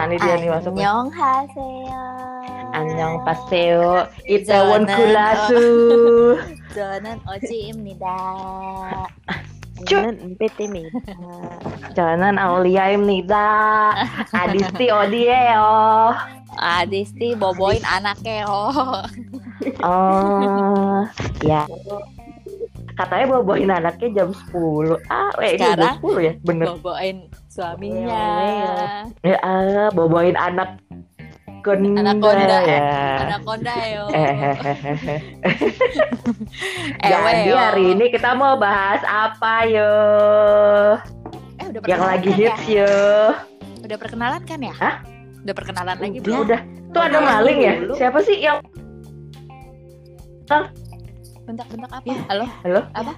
Nah, ini dia nih masuk. Annyeonghaseyo. Annyeong paseo. Itaewon Jangan, kulasu. 저는 어지입니다. Cuk. 저는 은petim니다. Jangan Auliaimnida. Adisti Odieo. 아디스티 boboin anaknya oh. Oh, ya. Katanya bawa-bawain anaknya jam 10. Ah, eh, ini Sekarang? jam 10 ya? Bener. boboin suaminya. Ya, ah, bawa-bawain anak konda Anaconda, ya. Anaconda yo. Eh, hehehe. Ewe, Jadi yo. hari ini kita mau bahas apa yo? Eh, udah Yang perkenalan lagi kan hits ya? yo. Udah perkenalan kan ya? Hah? Udah perkenalan lagi Udah. belum? Udah. Tuh ada maling ya? dulu. Siapa sih yang Bentak-bentak apa? Ya. Halo? Halo? Apa?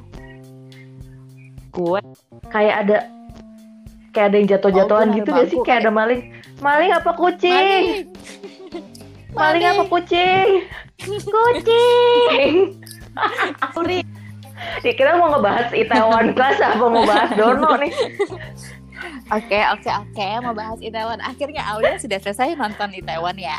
Gue kayak ada kayak ada yang jatuh-jatuhan Oh, gitu gak sih? Kayak ada maling. Maling apa kucing? Maling. Maling apa kucing? Kucing. Puri. Ya, kita mau ngebahas Itaewon Class apa mau bahas Dono nih? Oke, oke, oke. Mau bahas Itaewon. Akhirnya Aulia sudah selesai nonton Itaewon ya.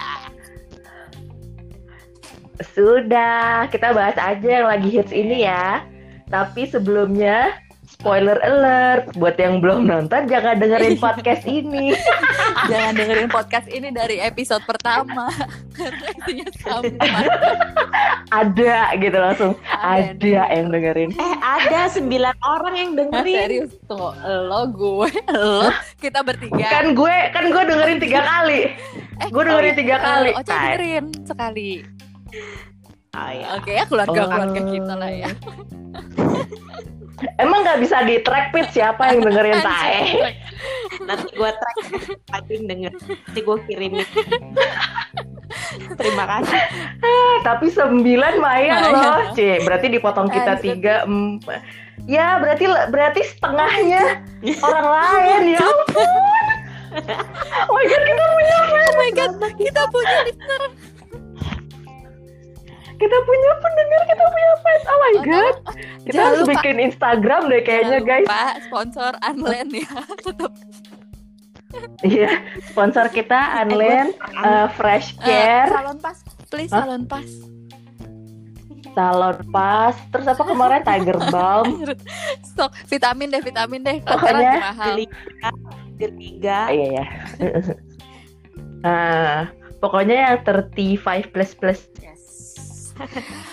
Sudah, kita bahas aja yang lagi hits ini ya. Tapi sebelumnya spoiler alert buat yang belum nonton jangan dengerin podcast ini. Jangan dengerin podcast ini dari episode pertama karena isinya sama. Ada gitu langsung. Ada. Ada yang dengerin. Eh ada sembilan orang yang dengerin. serius tuh lo gue lo kita bertiga Kan gue kan gue dengerin tiga kali. eh, gue dengerin tiga kali. oh, dengerin sekali Oh, iya. oke ya keluarga keluarga Oh. kita lah ya Emang nggak bisa di track pit siapa yang dengerin tae? Nanti gue track yang denger. Nanti gue kirimin. Terima kasih. Eh, tapi sembilan Lumayan, loh. Cie, berarti dipotong kita tiga. empat. Ya, berarti berarti setengahnya orang lain ya ampun. Oh my god, kita punya fans. oh my god kita punya listener Kita punya pendengar, kita punya fans. Oh my god. Kita Jangan harus lupa. bikin Instagram deh kayaknya, Jangan guys. lupa sponsor Unland ya tetap Iya, sponsor kita Unland, eh, Fresh Eh, Care, salon pas please Hah? salon pas Salon Pas, terus apa kemarin Tiger Balm. stok vitamin deh vitamin deh Pokoknya mahal Ketiga, ketiga. Ah, iya ya. Nah, pokoknya yang 35 plus plus.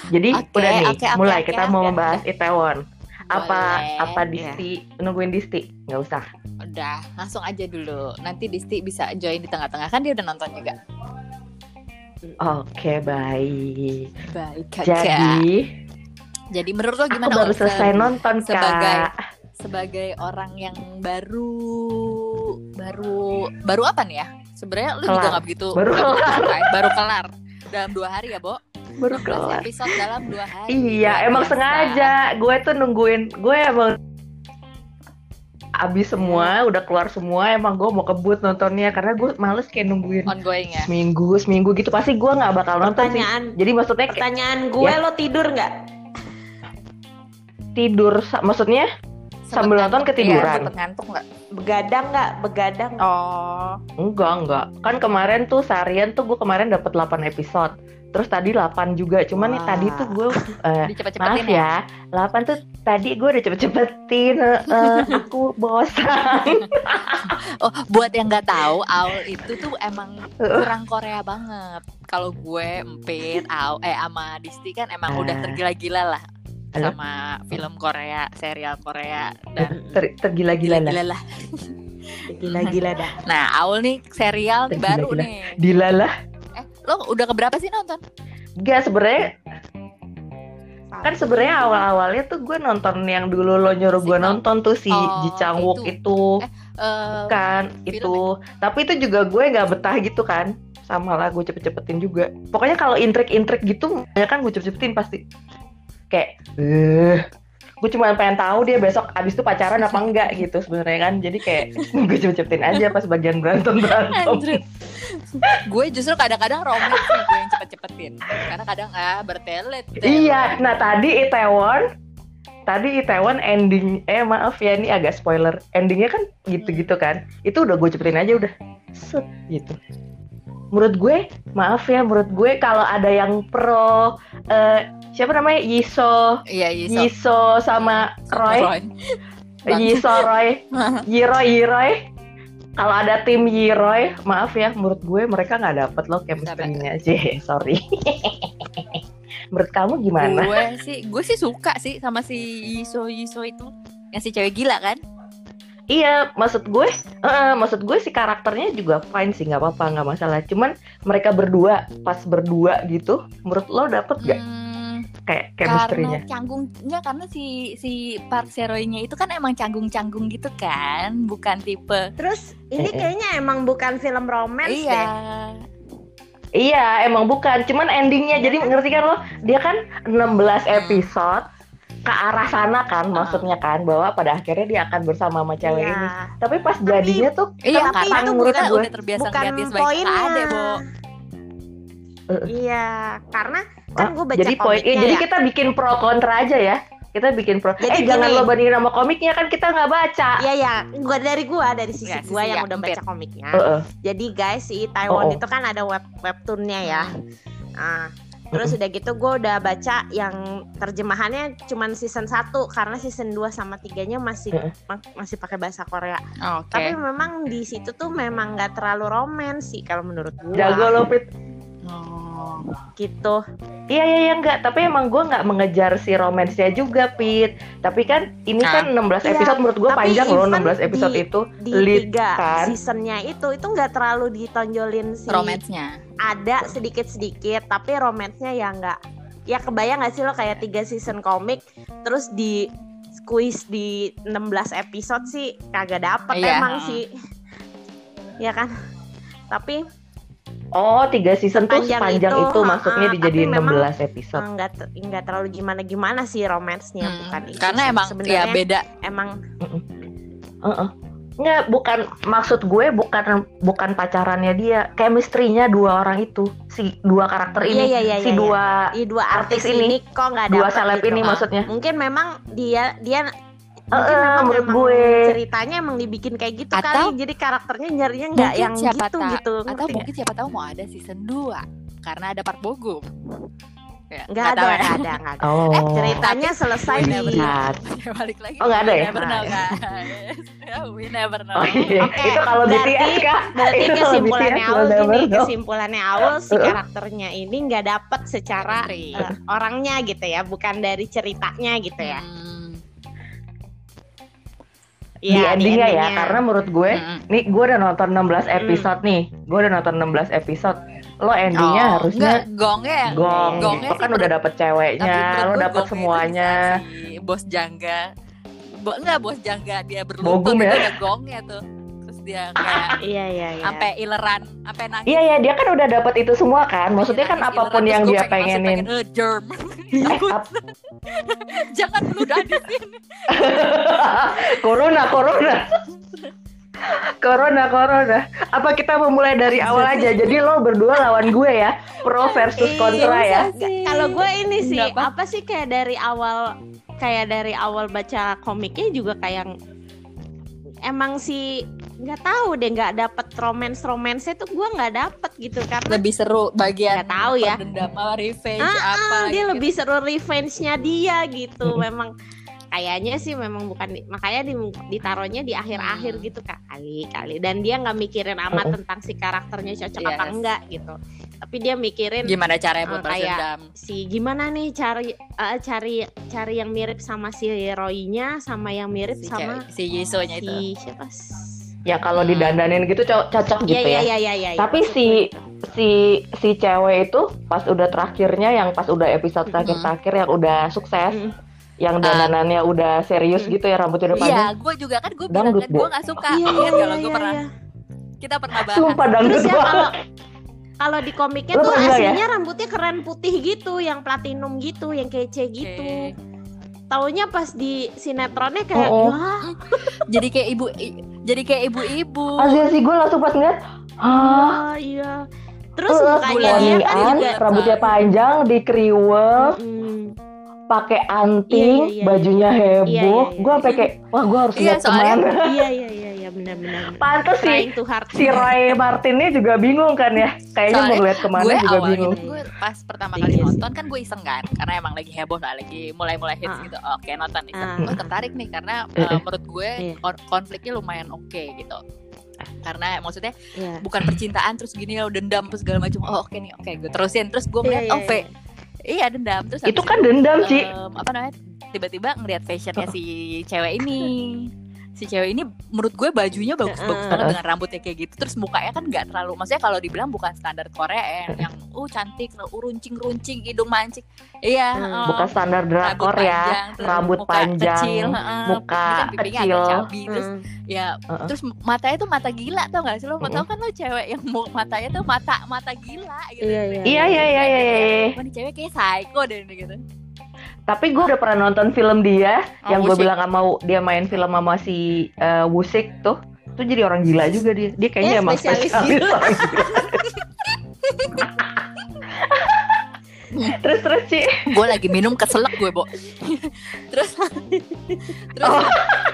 Jadi Oke, udah nih, oke, mulai oke, kita mau oke, membahas Itaewon. Apa Boleh. apa Disti nungguin Disti? Nggak usah. udah langsung aja dulu nanti Disti bisa join di tengah-tengah kan dia udah nonton juga Oke, baik. baik kakak Jadi, jadi menurut lo aku gimana baru Ul? selesai Se- nonton, sebagai Kak. sebagai orang yang baru baru baru apa nih ya sebenarnya lu juga Kelar. nggak begitu Baru kelar. baru kelar dalam dua hari ya Bo Baru 16 kelar. episode dalam dua hari Iya, emang biasa. sengaja. Gue tuh nungguin, gue emang abis semua, udah keluar semua. Emang gue mau kebut nontonnya karena gue males kayak nungguin ongoing ya seminggu, seminggu gitu. Pasti gue nggak bakal nonton sih. Jadi maksudnya kayak pertanyaan gue Ya. lo tidur nggak? tidur, maksudnya Sambil Sempet nonton ngantuk. ketiduran. Sempet ngantuk nggak Begadang nggak? Begadang. oh enggak enggak. Kan kemarin tuh seharian tuh gue kemarin dapat 8 episode. Terus tadi 8 juga. Cuman nih tadi tuh gue eh, dicepet-cepetin maaf ya, 8 tuh tadi gue udah cepet-cepetin. eh, aku bosan. Oh, buat yang nggak tahu, Aul itu tuh emang kurang Korea banget. Kalau gue empit, Aul, eh sama Disti kan emang udah Ah. tergila-gila lah Halo? sama film Korea, serial Korea dan Ter- tergila-gila lah. lah. Gila-gila dah. Nah, Aul nih serial nih baru Tergila-gila. nih. Dila lah. Eh, lo udah keberapa sih nonton? Enggak sebenarnya kan sebenarnya awal-awalnya tuh gue nonton yang dulu lo nyuruh gue nonton tuh si Oh, Ji Chang Wook itu. itu, Eh, kan itu. tapi itu juga gue nggak betah gitu kan. Sama lah gue cepet-cepetin juga. Pokoknya kalau intrik-intrik gitu ya kan gue cepet-cepetin pasti. Kayak eh gue cuma pengen tahu dia besok abis itu pacaran apa enggak gitu sebenarnya kan. Jadi kayak gue cepet-cepetin aja pas bagian berantem berantem. Gue justru kadang-kadang romance sih gue yang cepet-cepetin. Karena kadang ah bertelet Iya, nah tadi Itaewon, tadi Itaewon ending, eh maaf ya ini agak spoiler, endingnya kan gitu-gitu kan, itu udah gue cepetin aja udah, set. Gitu menurut gue maaf ya menurut gue kalau ada yang pro eh, siapa namanya? Yiso. Iya, Yiso. Yiso sama Roy. Roy. Bang. Yiso Roy. Yiroy Yiroy kalau ada tim Yiroy maaf ya menurut gue mereka nggak dapet loh chemistry-nya sih sorry. Menurut kamu gimana? Gue sih gue sih suka sih sama si Yiso Yiso itu. Yang si cewek gila kan Iya, maksud gue, eh, maksud gue si karakternya juga fine sih, nggak apa-apa, nggak masalah. Cuman mereka berdua, pas berdua gitu, menurut lo dapet gak Hmm, kayak karena chemistry-nya? canggungnya karena si si Park Seroy-nya itu kan emang canggung-canggung gitu kan bukan tipe Terus ini Eh, eh. kayaknya emang bukan film romance iya deh. Iya, emang bukan. Cuman endingnya, jadi ngerti kan lo? Dia kan 16 Hmm. episode ke arah sana kan, maksudnya kan, bahwa pada akhirnya dia akan bersama sama cewek Iya. ini. Tapi pas jadinya tuh, iya Tapi karena itu bukan- gue udah terbiasa bukan poinnya. adek Bo Iya, karena kan ah, gue baca jadi poin, eh, jadi ya. kita bikin pro kontra aja ya. Kita bikin pro. Jadi eh jangan gini. lo bandingin sama komiknya kan kita nggak baca. Iya ya, gua dari gua dari sisi Nggak, gua sisi yang ya, udah baca komiknya. Heeh. Jadi guys, si Taiwan Oh, oh. itu kan ada web webtoonnya ya. Nah, terus udah gitu gue udah baca yang terjemahannya cuman season 1 karena season 2 sama 3-nya masih ma- masih pakai bahasa Korea. oke Tapi memang di situ tuh memang nggak terlalu romance sih kalau menurut gua. Jago lo Pit. Oh. Gitu. Iya iya iya enggak, tapi emang gue nggak mengejar si romansnya juga Pit. Tapi kan ini Ah. kan 16 Iya, episode menurut gue panjang loh even 16 episode di- itu. Di Lead tiga kan. seasonnya itu itu nggak terlalu ditonjolin si romance-nya ada sedikit-sedikit tapi romansnya ya nggak ya kebayang nggak sih lo kayak tiga season komik terus di squeeze di 16 episode sih kagak dapet Iya. emang sih ya kan tapi Oh, tiga season tuh Sepanjang sepanjang itu, itu, maksudnya dijadiin memang, 16 episode. nggak ter- nggak terlalu gimana gimana sih romansnya Hmm, bukan itu karena sih. emang ya sebenarnya beda emang Heeh. Nggak, bukan maksud gue bukan bukan pacarannya dia, chemistry-nya dua orang itu, si dua karakter ini, Iya, iya, iya, si iya, dua di dua Artis artis, ini, ini, kok nggak dua dapet seleb gitu. ini maksudnya. mungkin memang dia dia mungkin eh, memang, menurut memang gue. ceritanya emang dibikin kayak gitu Atau- kali jadi karakternya nyarinya nggak yang siapa gitu ta- gitu atau ngerti mungkin siapa tahu mau ada season 2 karena ada Park Bogum ya, nggak ada tahu ya. nggak ada nggak ada Oh. eh ceritanya selesai Lihat. Ya, balik lagi Oh, nggak ada ya? never know, guys. we never know Oh iya, Oke, itu kalau berarti- BTS kak. berarti Itu kesimpulannya awal gini know. kesimpulannya awal si Uh-uh. karakternya ini nggak dapet secara eh, orangnya gitu ya bukan dari ceritanya gitu ya Hmm. Di Iya, endingnya ya, karena menurut gue, Mm-mm. nih gue udah nonton 16 episode nih, gue udah nonton 16 episode, lo endingnya Oh, harusnya enggak, gongnya gong, gongnya lo kan udah dapet ceweknya, lo dapet semuanya, bos jangga. Bo, enggak bos jangga dia berlutut Bogum ya? ada gongnya tuh dia kayak iya iya iya. sampai ileran sampai nangis. Iya ya, dia kan udah dapet itu semua kan, maksudnya kan Nangis apa pun ileran, yang dia pengen pengenin, pengen, "Eh, germ. Eh, jangan ludah di sini. Corona, corona. Corona, corona. Apa kita memulai dari awal aja? Jadi lo berdua lawan gue ya, pro versus kontra ya. Nggak, kalau gue ini sih apa- apa sih kayak dari awal kayak dari awal baca komiknya juga kayak emang sih nggak tahu deh nggak dapet romance romance itu gue nggak dapet gitu karena lebih seru bagian Nggak tahu ya. dendam apa revenge Ah, apa dia gitu. lebih seru revenge-nya dia gitu memang kayaknya sih memang bukan makanya di, ditaruhnya di akhir-akhir Hmm. gitu kali kali dan dia nggak mikirin amat Mm-mm. tentang si karakternya cocok apa Yes. enggak gitu tapi dia mikirin gimana caranya buat Ah, kayak- dendam si gimana nih cari eh, cari cari yang mirip sama si Roy-nya sama yang mirip si, sama si Yiso-nya itu si siapa Ya kalau didandanin gitu co- cocok gitu Iya ya. iya iya iya. Tapi si si si cewek itu pas udah terakhirnya yang pas udah episode terakhir-terakhir yang udah sukses, Mm. yang dananannya udah serius Mm. gitu ya rambutnya udah iya panjang. gue juga kan gue bilang kan gue gak suka Iya, iya, iya, pernah iya. kita pernah bahas Sumpah dangdut Terus ya banget. kalau kalau di komiknya Lo tuh pernah ya? aslinya rambutnya keren putih gitu, yang platinum gitu, yang kece gitu. Taunya pas di sinetronnya kayak Oh, oh. wah, jadi kayak ibu jadi kayak ibu-ibu Asli sih gue langsung pas ngeliat, ah, iya. Terus Terus mukanya dia warningan, kan juga rambutnya panjang, dikriwel, Mm, pakai anting, Iya, iya, iya. bajunya heboh. Iya, iya, iya. Gue sampai kayak, wah gue harus Iya, lihat soalnya- ke mana. iya iya iya iya benar-benar. Pantes sih si Roy Martinnya juga bingung kan ya. Kayaknya mau lihat ke mana gue juga bingung. tuh gue pas pertama Iya kali sih. nonton kan gue iseng kan karena emang lagi heboh lah lagi mulai-mulai hits Ah. gitu oke nonton iseng Ah. gue tertarik nih karena Eh, uh, eh. menurut gue Iya. kon- konfliknya lumayan oke gitu karena maksudnya Iya. bukan percintaan terus gini lo dendam terus segala macam oh oke nih oke gue terusin terus gue Iya, ngeliat iya, oh Fe, iya dendam terus Itu kan dendam, Ci. em, apa namanya tiba-tiba ngeliat fashionnya si cewek ini si cewek ini menurut gue bajunya bagus-bagus banget dengan rambutnya kayak gitu terus mukanya kan nggak terlalu maksudnya kalau dibilang bukan standar Korea yang, yang uh cantik uh, runcing-runcing hidung mancing iya Hmm, em, Bukan standar drakor ya. panjang, terus Rambut muka panjang, kecil, muka kan kecil. agak cabi, terus Mm. ya terus matanya tuh mata gila tau gak sih lo tau kan lo cewek yang mau matanya tuh mata mata gila gitu Iya, iya. Iya iya iya iya. iya. Ini cewek kayak psycho deh ini gitu Tapi gue udah pernah nonton film dia Oh, yang gue bilang gak mau dia main film sama si uh, Wusik tuh. Tuh jadi orang gila juga dia. Dia kayaknya Ya, emang spesialis spesialis gila. orang gila. terus terus Ci. gue lagi minum keselak gue bo terus terus Oh.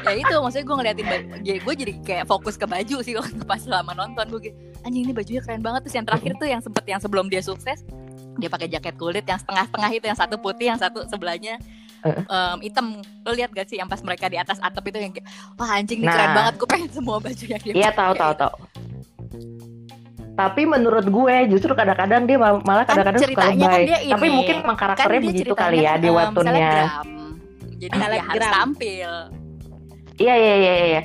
ya itu maksudnya gue ngeliatin baju ya, gue jadi kayak fokus ke baju sih waktu pas selama nonton gue anjing ini bajunya keren banget terus yang terakhir tuh yang sempet yang sebelum dia sukses dia pakai jaket kulit yang setengah-setengah itu yang satu putih yang satu sebelahnya em, hitam lo lihat gak sih yang pas mereka di atas atap itu yang kayak wah anjing keren Nah. banget gue pengen semua baju yang dia Iya tahu pakai." tahu tahu. Tapi menurut gue justru kadang-kadang dia mal- malah Kan kadang-kadang suka ceritanya kan lebay. dia Tapi ini, mungkin emang kan karakternya dia begitu kali ya kan, di selebgram. jadi dia harus tampil Iya iya iya iya.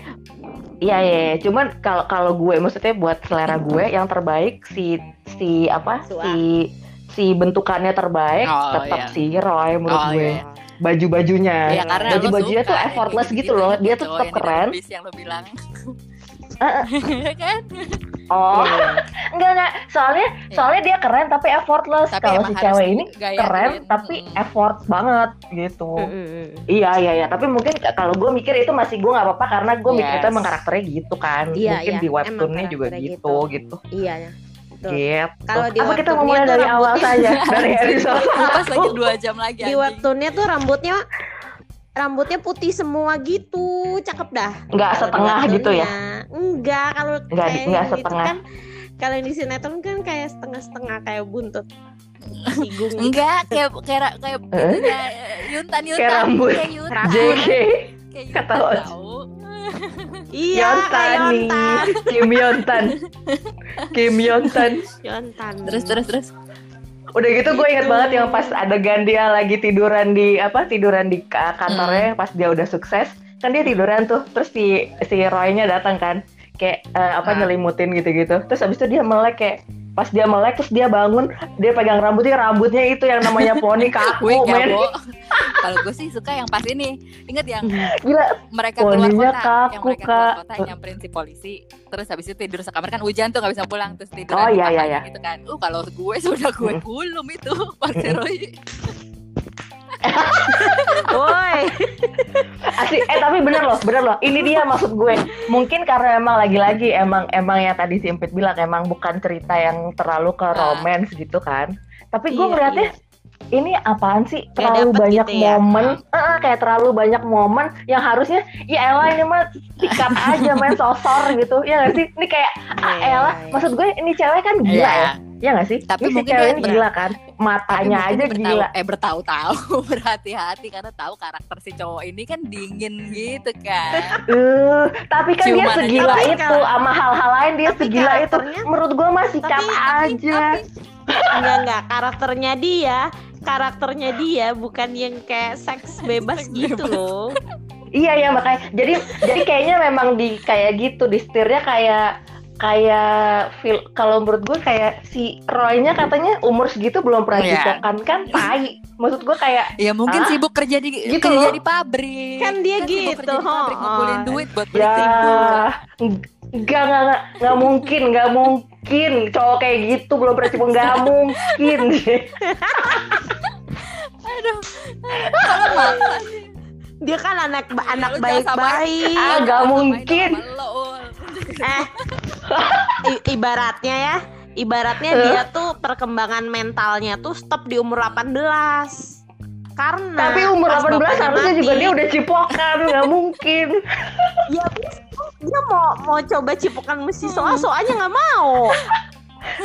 Iya iya, iya. cuman kalau kalau gue maksudnya buat selera gue yang terbaik si si apa Sua. si si bentukannya terbaik Oh, tetap iya. si Roy menurut Oh, gue. iya. Baju-bajunya. Ya karena lo Baju-bajunya tuh effortless gitu-gitu gitu loh. itu, Dia tuh cowok tetap keren. Yang lo bilang Eh, kan Oh, Iya. enggak enggak. Soalnya Iya. soalnya dia keren tapi effortless. Tapi Kalau si cewek ini keren tapi effort banget gitu. Iya iya iya, tapi mungkin kalau gue mikir itu masih gue nggak apa-apa karena gue mikir itu Yes. emang karakternya gitu kan. Iya, mungkin iya, di webtoonnya juga karakternya gitu gitu. Iya ya. Betul. Gitu. Kalau di apa kita ngomongnya tuh dari awal saja dari episode Kupas lagi dua jam lagi Di webtoonnya tuh rambutnya rambutnya putih semua gitu, cakep dah. Nggak Kalau di setengah gitu ya? Enggak, kalau Nggak di- kayak nggak yang itu setengah. kan kalau yang di sinetron kan kayak setengah-setengah kayak buntut sigung gitu. Enggak, kayak kayak kayak Eh? itunya, Yuntan Yuntan Kayak rambut. kayak Yuntan. Kayak kata Yuntan Oz. Iya, Yontan. Kim Yontan Kim Yontan Yontan. Terus terus terus. Udah gitu gue inget banget yang pas adegan dia lagi tiduran di apa tiduran di ka- Hmm. kantornya pas dia udah sukses kan dia tiduran tuh terus si si Roy-nya datang kan kayak eh, apa Ah. nyelimutin gitu-gitu terus habis itu dia melek kayak pas dia melek terus dia bangun dia pegang rambutnya rambutnya itu yang namanya poni kaku men. Kalau gue sih suka yang pas ini. Ingat yang gila mereka keluar kota, yang kaku, mereka keluar Kak. kota nyamperin si polisi, terus habis itu tidur sekamar kan hujan tuh nggak bisa pulang, terus tidur Oh, iya, iya, iya. gitu kan. Uh kalau gue sudah gue Mm. kulum itu pas. Woi. Asli, eh tapi bener loh, bener loh. Ini dia maksud gue. Mungkin karena emang lagi-lagi emang emang yang tadi si Impit bilang emang bukan cerita yang terlalu ke Ah. romance gitu kan. Tapi gue Iya, ngeliatnya ini apaan sih? Terlalu banyak gitu ya. momen, Eh, eh, kayak terlalu banyak momen yang harusnya ya elah ini mah sikat aja main sosor gitu. Ya gak sih? Ini kayak ah, Iya, elah, iya. maksud gue ini cewek kan gila Iya. ya. Ya gak sih? Tapi ini si mungkin cewek dia ini gila kan. Tapi Matanya aja dia gila. eh bertahu-tahu berhati-hati karena tahu karakter si cowok ini kan dingin gitu kan. Eh, tapi kan dia Ciuman aja segila tapi itu sama hal-hal lain dia tapi segila itu. Menurut gua mah sikat Tapi- tapi- aja. Enggak enggak karakternya dia, karakternya dia bukan yang kayak seks bebas Seks gitu bebas. loh. Iya ya makanya. Jadi jadi kayaknya memang di kayak gitu di setirnya kayak kayak feel kalau menurut gue kayak si Roy-nya katanya umur segitu belum pernah Iya. cipokan kan tai. Maksud gue kayak Ya mungkin Ah, sibuk kerja di gitu kerja loh. di pabrik. Kan dia sibuk gitu, kerja di pabrik ngumpulin oh. duit buat beli ya enggak enggak enggak enggak mungkin enggak mungkin cowok kayak gitu belum pernah cipokan enggak mungkin. Aduh. Dia kan anak Ya, anak samain. baik-baik. Ah, Samain mungkin. lo. Eh, i- ibaratnya ya, ibaratnya Huh? dia tuh perkembangan mentalnya tuh stop di umur 18. Karena Tapi umur pas 18 bapaknya harusnya juga mati- dia udah cipokan, nggak mungkin. Ya, dia mau mau coba cipokan mesti soal soalnya nggak mau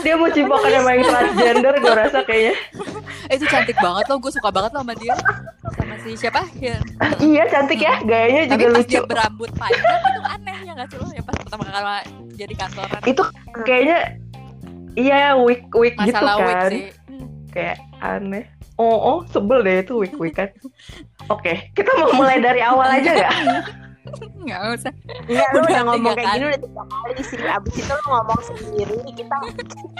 Dia mau cipokan sama yang transgender gue rasa kayaknya. Eh, itu cantik banget loh gue suka banget loh sama dia sama si siapa ya Iya cantik ya, gayanya tapi juga pas lucu. dia berambut panjang itu anehnya nggak sih lo ya pas pertama kali jadi kantoran Itu kayaknya iya week week gitu wig kan. sih Kayak aneh. Oh, oh, sebel deh itu week week kan. Oke, kita mau mulai dari awal aja nggak? nggak usah Enggak, lu Udah udah ngomong kayak gini udah tiga kali sih. Abis itu lu ngomong sendiri, kita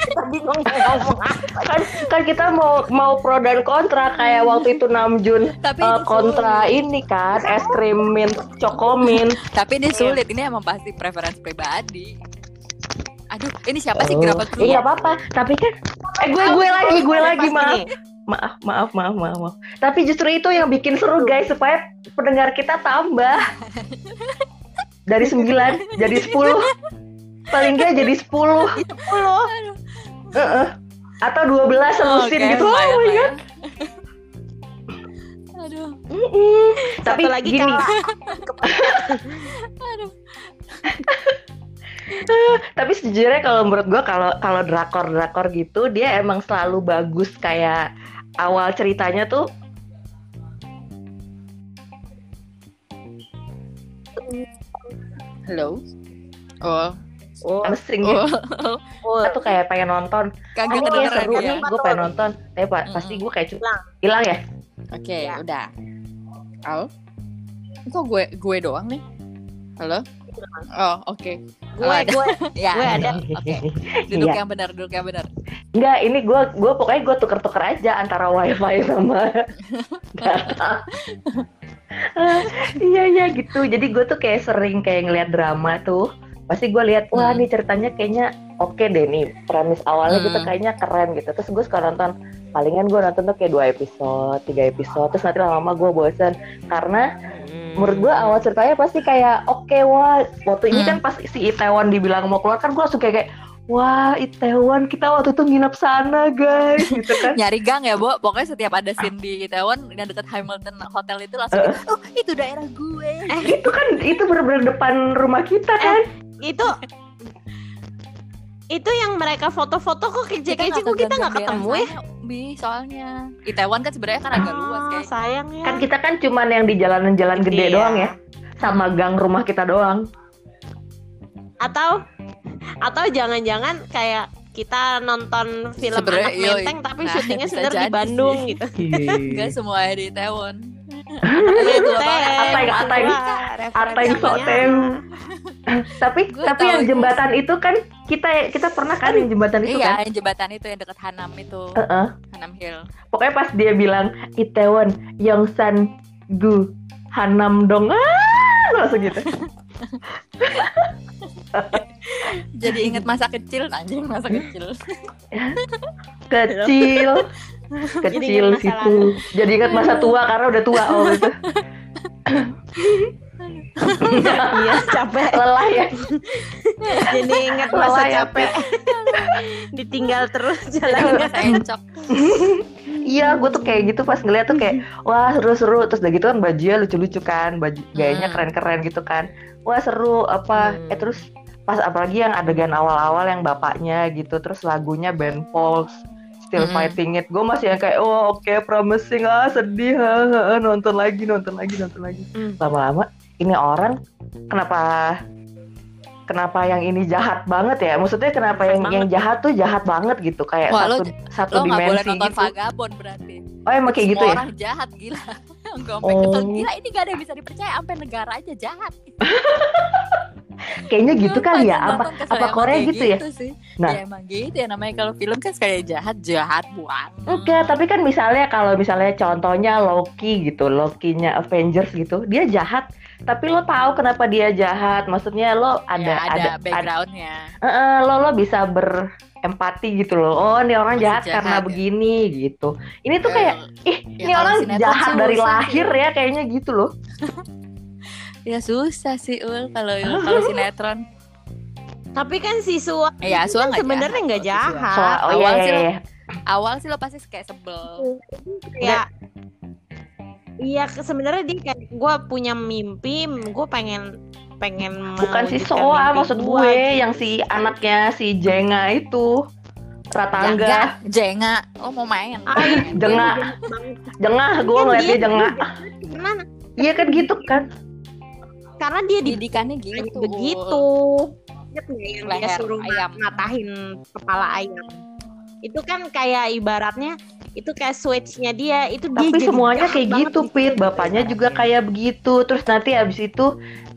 kita bingung mau ngomong apa. Kan kan kita mau mau pro dan kontra kayak waktu itu Namjoon tapi eh, kontra sulit. ini kan es krim mint chocomin. tapi ini sulit ini emang pasti preferensi pribadi aduh ini siapa sih Oh, kenapa tuh Iya nggak apa-apa, tapi kan eh gue gue lagi gue lagi maaf. Maaf, maaf, maaf, maaf, maaf. Tapi justru itu yang bikin seru guys supaya pendengar kita tambah. Dari 9 jadi 10. Paling nggak jadi 10. Sepuluh. Heeh. Atau 12 selusin Oke, gitu. Oh my ya. god. aduh Mm-mm. Tapi Satu lagi gini, aduh tapi sejujurnya kalau menurut gue kalau kalau drakor drakor gitu dia emang selalu bagus kayak awal ceritanya tuh halo oh Oh, mesring gitu. oh oh. Kita tuh kayak pengen nonton. kagak Oh, kedengeran seru ya nih, gue pengen nonton. Tapi pa- Mm-mm. pasti gue kayak Hilang. hilang ya. oke Ya. udah Al kok gue gue doang nih halo oh oke Gue, Oh, ada. gue, ya gue ada. oke duduk Iya. yang benar duduk yang benar Enggak, ini gue gue pokoknya gue tuker-tuker aja antara wifi sama data. Ah, iya iya gitu. Jadi gue tuh kayak sering kayak ngeliat drama tuh. Pasti gue lihat wah Hmm. nih ceritanya kayaknya oke deh nih. Premis awalnya gitu Hmm. kayaknya keren gitu. Terus gue suka nonton palingan gue nonton tuh kayak dua episode, tiga episode. Terus nanti lama-lama gue bosen. Karena menurut gue awal ceritanya pasti kayak oke wah. Waktu ini Hmm. kan pas si Itaewon dibilang mau keluar kan gue langsung kayak, kayak wah Itaewon kita waktu itu nginep sana guys. Gitu kan. Nyari gang ya Bo? Pokoknya setiap ada scene di Itaewon yang dekat Hamilton Hotel itu langsung oh itu daerah gue. Itu kan itu bener-bener depan rumah kita kan. itu itu yang mereka foto-foto kok kece-kece kok kita nggak ketemu ya bi soalnya. Itaewon kan sebenarnya kan agak luas Ah, kayak sayang ya. Kan kita kan cuman yang di jalanan-jalan gede Iya. doang ya sama gang rumah kita doang. Atau atau jangan-jangan kayak kita nonton film Sebenarnya, anak menteng tapi Nah, syutingnya sebenarnya di Bandung sih. gitu. Enggak semua di Itaewon Menteng, Ateng, ateng. Ateng soteng tapi Gua tapi yang jembatan itu kan kita kita pernah kan yang jembatan itu Iya kan? yang jembatan itu yang dekat Hanam itu. Heeh. Hanam Hill. Pokoknya pas dia bilang Itaewon Yongsan Gu Hanam dong. Ah langsung gitu. Jadi inget masa kecil anjing masa kecil. Kecil kecil masa situ. jadi ingat masa tua karena udah tua oh gitu. Iya capek. Lelah ya. Jadi ingat masa Lelah ya, capek. Ditinggal terus jalannya masa encok Iya, gue tuh kayak gitu pas ngeliat tuh kayak wah seru-seru terus udah gitu kan bajunya lucu-lucu kan, baju gayanya Hmm. keren-keren gitu kan. Wah seru apa? Hmm. Eh terus pas apalagi yang adegan awal-awal yang bapaknya gitu, terus lagunya Ben Folds Still Hmm. Fighting It. Gue masih yang kayak oh oke promising ah sedih ah, ah, ah, nonton lagi nonton lagi nonton lagi. Hmm. Lama-lama ini orang kenapa kenapa yang ini jahat banget ya? Maksudnya kenapa Jahat yang yang jahat tuh jahat banget gitu kayak Wah, lo- satu satu lo nggak boleh dimensi nonton gitu. vagabond berarti Oh emang kayak gitu ya? orang jahat gila sampai Oh. gila ini gak ada yang bisa dipercaya sampai negara aja jahat Kayaknya gitu kali ya. Apa apa Korea gitu ya? sih. Nah. ya emang gitu ya namanya kalau film kan kayak jahat jahat buat Enggak, tapi kan misalnya kalau misalnya contohnya Loki gitu, Loki-nya Avengers gitu, dia jahat. Tapi lo tahu kenapa dia jahat? Maksudnya lo ada ya, ada, ada, ada backgroundnya Eh, eh, lo lo bisa berempati gitu loh. Oh, ini orang jahat, jahat karena ya. begini gitu. Ini tuh kayak ih, ya ini orang jahat dari lahir sih. ya kayaknya gitu loh. ya susah sih ul kalau kalau sinetron tapi kan si Suwa Eh, ya Sua nggak sebenarnya nggak jahat oh iya, awal iya, sih lo- iya. awal sih lo pasti kayak sebel ya iya sebenarnya dia kayak gue punya mimpi gue pengen pengen Bukan si Soa maksud gue gitu. yang si anaknya si Jenga itu Ratangga. Jenga, lo mau main? Ah, iya. Jengah. Jengah gue Kan ngeliat dia- dia jengah. Gimana? Iya kan gitu kan. Karena dia di Didikannya gitu. begitu. Nggak yang dia Leher suruh ayam. matahin kepala ayam. Itu kan kayak ibaratnya itu kayak switchnya dia itu dia Tapi jadi semuanya kayak banget gitu, di Pit. Bapaknya juga kayak begitu. Terus nanti abis itu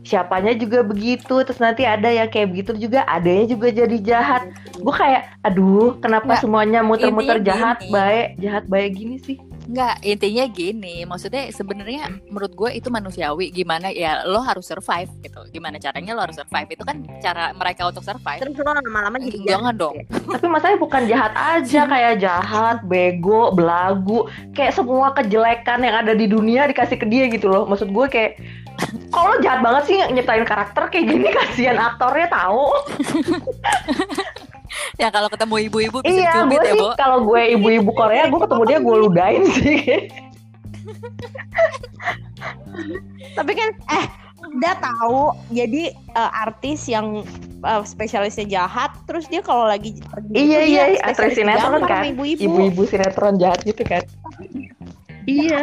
siapanya juga begitu. Terus nanti ada yang kayak begitu juga. Adanya juga jadi jahat. Gue kayak, aduh, kenapa Nggak, semuanya muter-muter jahat, gini. baik, jahat, baik gini sih? Enggak, intinya gini, maksudnya sebenarnya menurut gue itu manusiawi gimana ya lo harus survive gitu. Gimana caranya lo harus survive? Itu kan cara mereka untuk survive. Terus lo lama-lama jadi Jangan jahat. dong. Tapi masalahnya bukan jahat aja, kayak jahat, bego, belagu, kayak semua kejelekan yang ada di dunia dikasih ke dia gitu loh. Maksud gue kayak, kalau jahat banget sih nyiptain karakter kayak gini kasihan aktornya tahu. Ya kalau ketemu ibu-ibu bisa Iya, dicubit gue ya, sih Bo. kalau gue ibu-ibu Korea, gue ketemu dia gue ludahin sih. Tapi kan eh udah tahu jadi eh, artis yang eh, spesialisnya jahat terus dia kalau lagi pergi iya itu iya, aktris spesialis sinetron kan, ibu-ibu. ibu-ibu sinetron jahat gitu kan. Iya, Iya.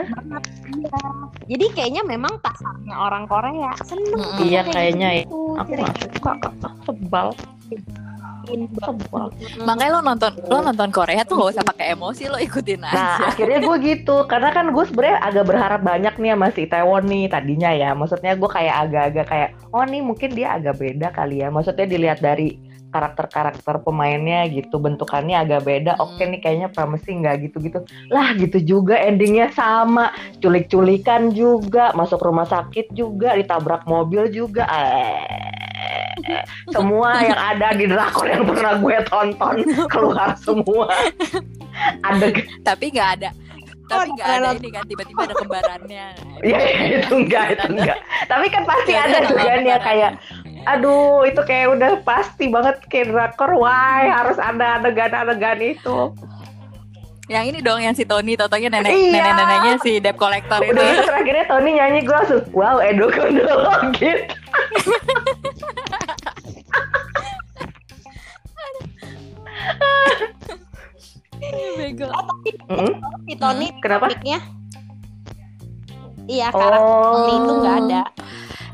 Jadi kayaknya memang pasarnya orang Korea seneng tuh Iya, kayak kayaknya ya. gitu. aku gak suka, sebal, sebal. Makanya lo nonton lo nonton Korea tuh gak usah pakai emosi lo ikutin Nah, aja. akhirnya gue gitu, karena kan gue sebenarnya agak berharap banyak nih sama si Taiwan nih tadinya ya. Maksudnya gue kayak agak-agak kayak, oh nih mungkin dia agak beda kali ya. Maksudnya dilihat dari karakter-karakter pemainnya gitu, bentukannya agak beda. Oke nih kayaknya promising nggak gitu-gitu. Lah gitu juga endingnya sama, culik-culikan juga, masuk rumah sakit juga, ditabrak mobil juga. Eh, semua yang ada di drakor yang pernah gue tonton keluar semua. Ada Tapi nggak ada tapi Oh, nggak ada ini kan tiba-tiba ada kembarannya. Iya itu enggak itu enggak. Tapi kan pasti ada tuh kan iya. ya kayak aduh itu kayak udah pasti banget kayak drakor why harus ada adegan-adegan itu. Yang ini dong yang si Tony totonya nenek Iya. nenek neneknya si debt collector itu. Udah itu terakhirnya Tony nyanyi gue langsung wow Edo Bego. Mm, si Tony Kenapa? komiknya iya karakter Oh. Tony itu nggak ada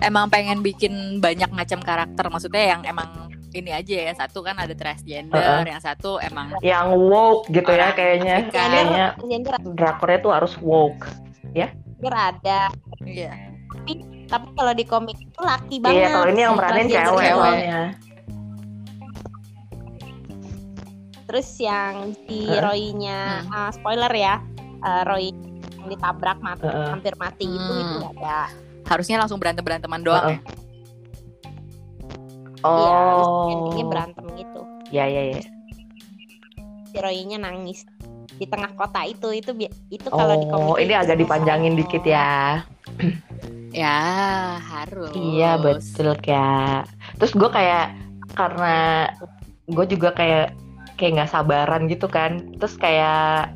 Emang pengen bikin banyak macam karakter maksudnya yang emang ini aja ya satu kan ada transgender, Heeh. yang satu emang Yang woke gitu ya kayaknya. Afrika. Kayaknya drakornya tuh harus woke. gender ada iya. tapi kalau di komik itu laki banget Iya kalau ini yang meranin cewek cewek. soalnya. terus yang si Heeh. Roy-nya Hmm. ah, spoiler ya eh, Roy yang ditabrak mati Heeh. hampir mati itu Hmm. itu nggak ada Harusnya langsung berantem beranteman doang Heeh. ya. iya Oh. endingnya berantem gitu Ya ya ya. si Roy-nya nangis di tengah kota itu itu itu kalau di komik Oh, ini agak dipanjangin dikit ya. Ya harus. Iya betul kayak. Terus gue kayak karena gue juga kayak kayak nggak sabaran gitu kan. Terus kayak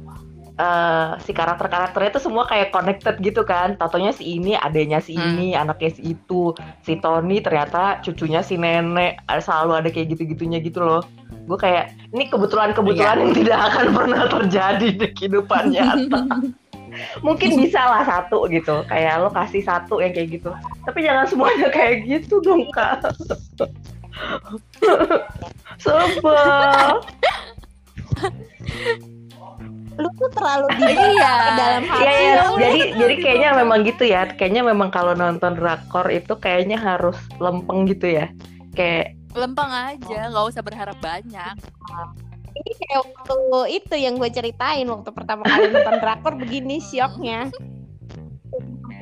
eh, si karakter-karakternya itu semua kayak connected gitu kan. Tatonya si ini, adanya si Hmm. ini, anaknya si itu, si Tony ternyata cucunya si nenek. Selalu ada kayak gitu-gitunya gitu loh. Gue kayak ini kebetulan-kebetulan Iya. yang tidak akan pernah terjadi di kehidupan nyata. Mungkin bisa lah satu gitu. Kayak lo kasih satu yang kayak gitu. Tapi jangan semuanya kayak gitu dong kak. Sebel. lu tuh terlalu di Iya. ke dalam hati Iya, iya. lu. Jadi jadi kayaknya memang gitu ya. Kayaknya memang kalau nonton drakor itu kayaknya harus lempeng gitu ya. Kayak Lempeng aja, nggak usah berharap banyak. Ini kayak waktu itu yang gue ceritain waktu pertama kali nonton drakor begini syoknya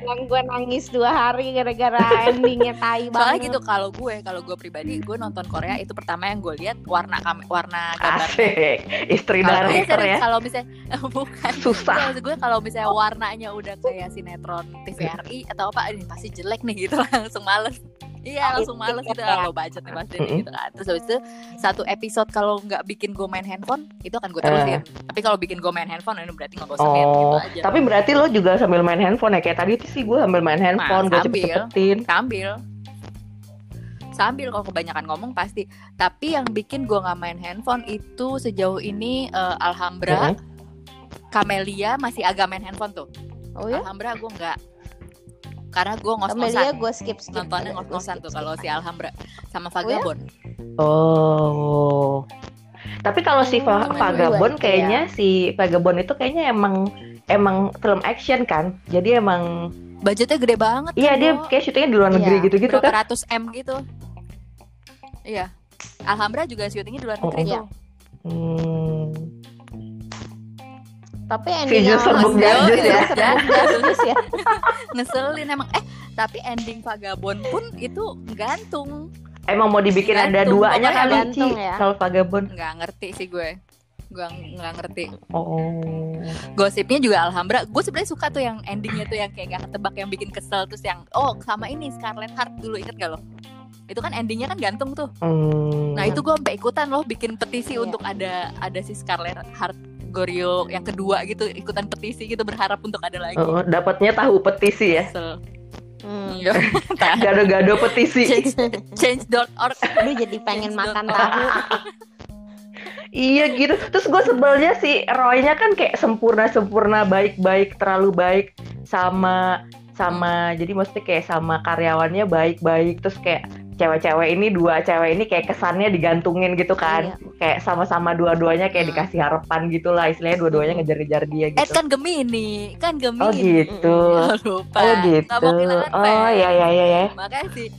yang gue nangis dua hari gara-gara endingnya tai Soalnya banget gitu kalau gue, kalau gue pribadi, gue nonton Korea itu pertama yang gue lihat warna kam warna gambar. asik. Istri misalnya- ya. Kalau misalnya bukan Susah. Maksud gue kalau misalnya warnanya udah kayak sinetron TVRI atau apa ini pasti jelek nih gitu langsung males iya langsung males gitu Ya. kalau budget nih pasti gitu kan terus habis itu satu episode kalau nggak bikin gue main handphone itu akan gue terusin tapi kalau bikin gue main handphone ini berarti ngebosenin gitu Oh, aja tapi berarti lo juga sambil main handphone ya? Kayak tadi tuh sih gue sambil main handphone, gue sambil. cepet-cepetin. kambil sambil kalau kebanyakan ngomong pasti tapi yang bikin gue nggak main handphone itu sejauh ini eh, Alhambra Camelia masih agak main handphone tuh Oh ya? Alhambra gue nggak karena gue Amelia ngos-ngosan gue skip skip. nontonnya Gua ngos-ngosan tuh skip. kalau si Alhambra sama ya? Vagabond Oh. Tapi kalau si Va- Hmm, Vagabond dua, kayaknya si Vagabond itu kayaknya emang emang film action kan. Jadi emang budgetnya gede banget iya kan, dia kayak syutingnya di luar negeri Iya, gitu-gitu berapa kan. ratus m gitu iya Alhambra juga syutingnya di luar Oh, negeri iya. tuh Hmm. Tapi ending Video yang serbuk jadus itu ya. jadus ya. ngeselin emang eh tapi ending Vagabond pun itu gantung Emang mau dibikin ada Gantung, duanya pokoknya kali Ci ya. kalau Vagabond. nggak ngerti sih gue gue nggak ngerti Oh. gosipnya juga Alhambra gue sebenarnya suka tuh yang endingnya tuh yang kayak gak ketebak yang bikin kesel terus yang oh sama ini Scarlet Heart dulu inget gak lo itu kan endingnya kan gantung tuh Hmm. nah itu gue sampai ikutan loh bikin petisi Iya. untuk ada ada si Scarlet Heart Gorio yang kedua gitu ikutan petisi gitu berharap untuk ada lagi Oh, dapatnya tahu petisi ya. Hmm. Iya. Gado-gado petisi. change change.org Lu jadi pengen Change makan tahu. Iya gitu. Terus gue sebelnya si Roy-nya kan kayak sempurna-sempurna, baik-baik, terlalu baik sama sama jadi mesti kayak sama karyawannya baik-baik terus kayak cewek-cewek ini dua cewek ini kayak kesannya digantungin gitu kan. Kayak sama-sama dua-duanya kayak Hmm. dikasih harapan gitu lah istilahnya dua-duanya ngejar-ngejar dia eh gitu. kan Gemini kan Gemini. Oh gitu. Lupa oh gitu. Mau oh ya ya ya ya makanya si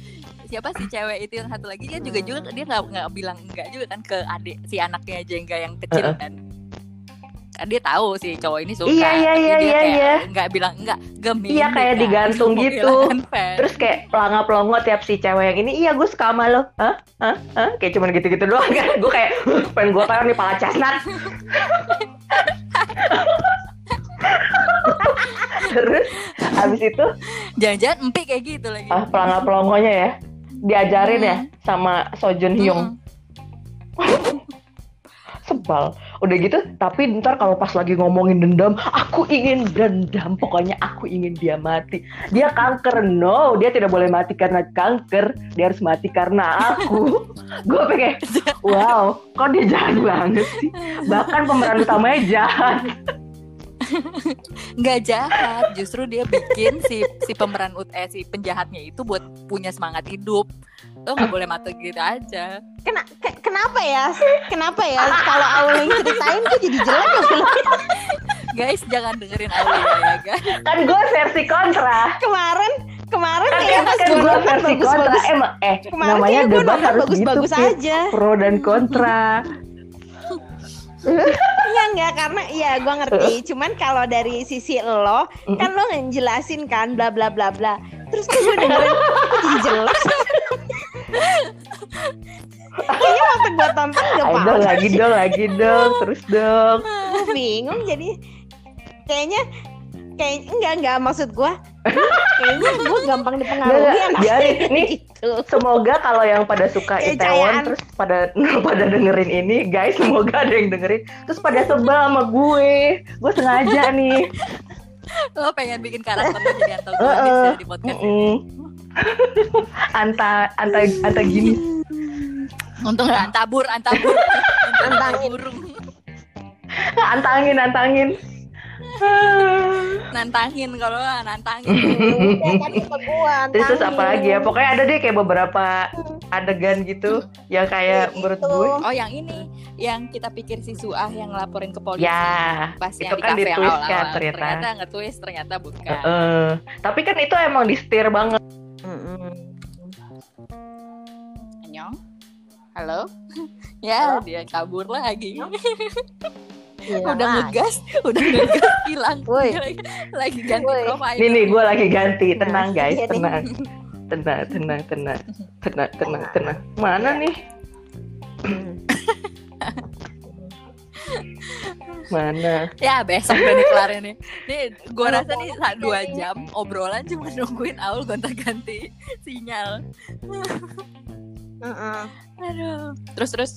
siapa sih cewek itu yang satu lagi? Kan juga juga dia nggak nggak bilang enggak juga kan ke adik si anaknya Jengga yang kecil kan kan dia tahu si cowok ini suka Iya, iya, iya, iya, iya. nggak bilang enggak Gemini Iya, kayak kan. digantung Mau gitu. terus kayak pelangap pelongo tiap si cewek yang ini iya gue suka sama lo hah hah hah kayak cuman gitu-gitu doang kan gue kayak pengen gue kayak nih pala chestnut terus habis itu jangan-jangan empik kayak gitu lagi ah pelangap pelongonya ya diajarin ya Hmm. sama Sojun Hyung Mm-mm. Udah gitu tapi ntar kalau pas lagi ngomongin dendam aku ingin dendam. Pokoknya aku ingin dia mati. Dia kanker no. Dia tidak boleh mati karena kanker. Dia harus mati karena aku. Gue pengen wow kok dia jahat banget sih? Bahkan pemeran utamanya jahat nggak jahat justru dia bikin si si pemeran ut eh si penjahatnya itu buat punya semangat hidup lo nggak boleh mati gitu aja Kena, ke- kenapa ya? Kenapa ya? Kalau Aul yang ceritain kok jadi jelek ya guys jangan dengerin Aulia ya guys kan gue versi kontra Kemarin kemarin kan, kayak pas kan gue versi kontra bagus-bagus. emang eh Kemarin namanya debat harus gitu bagus-bagus Pip. aja. pro dan kontra Iya enggak karena iya gue ngerti. Cuman kalau dari sisi lo kan lo ngejelasin kan bla bla bla bla. Terus tuh gue dengerin jelek. Kayaknya waktu gue tonton gak Ayo dong lagi dong lagi dong terus dong Gue bingung jadi kayaknya kayak enggak enggak maksud gue kayaknya gue gampang dipengaruhi Enggak, enggak. Biarin. Nih, gitu. Semoga kalau yang pada suka Kayak Itaewon terus pada pada dengerin ini, guys, semoga ada yang dengerin terus pada sebel sama gue. Gue sengaja nih. lo pengen bikin karakter lo jadi antagonis ya di podcast ini Mm-mm. anta anta anta gini. untung nggak antabur antabur Antangin. Antangin, antangin. nantangin kalau nantangin. Kan gue Terus, terus apa lagi ya? Pokoknya ada deh kayak beberapa adegan gitu yang kayak menurut Gitu. gue. Oh yang ini yang kita pikir si Suah yang ngelaporin ke polisi. Ya pas itu yang di kan kafe yang ditwist kan ternyata. ternyata nge-twist ternyata bukan. Eh, tapi kan itu emang di setir banget. Anyong halo? Ya dia kabur lagi Iya, udah ngegas udah ngegas hilang Woi. Lagi, lagi ganti Woi. profile Nih nih gue lagi ganti, tenang guys, iya nih. tenang. Tenang, tenang, tenang, tenang, tenang, tenang. Mana nih? Mana? ya besok udah nih kelar ini nih gua rasa nih dua jam obrolan cuma nungguin Aul gonta ganti sinyal Heeh. aduh terus terus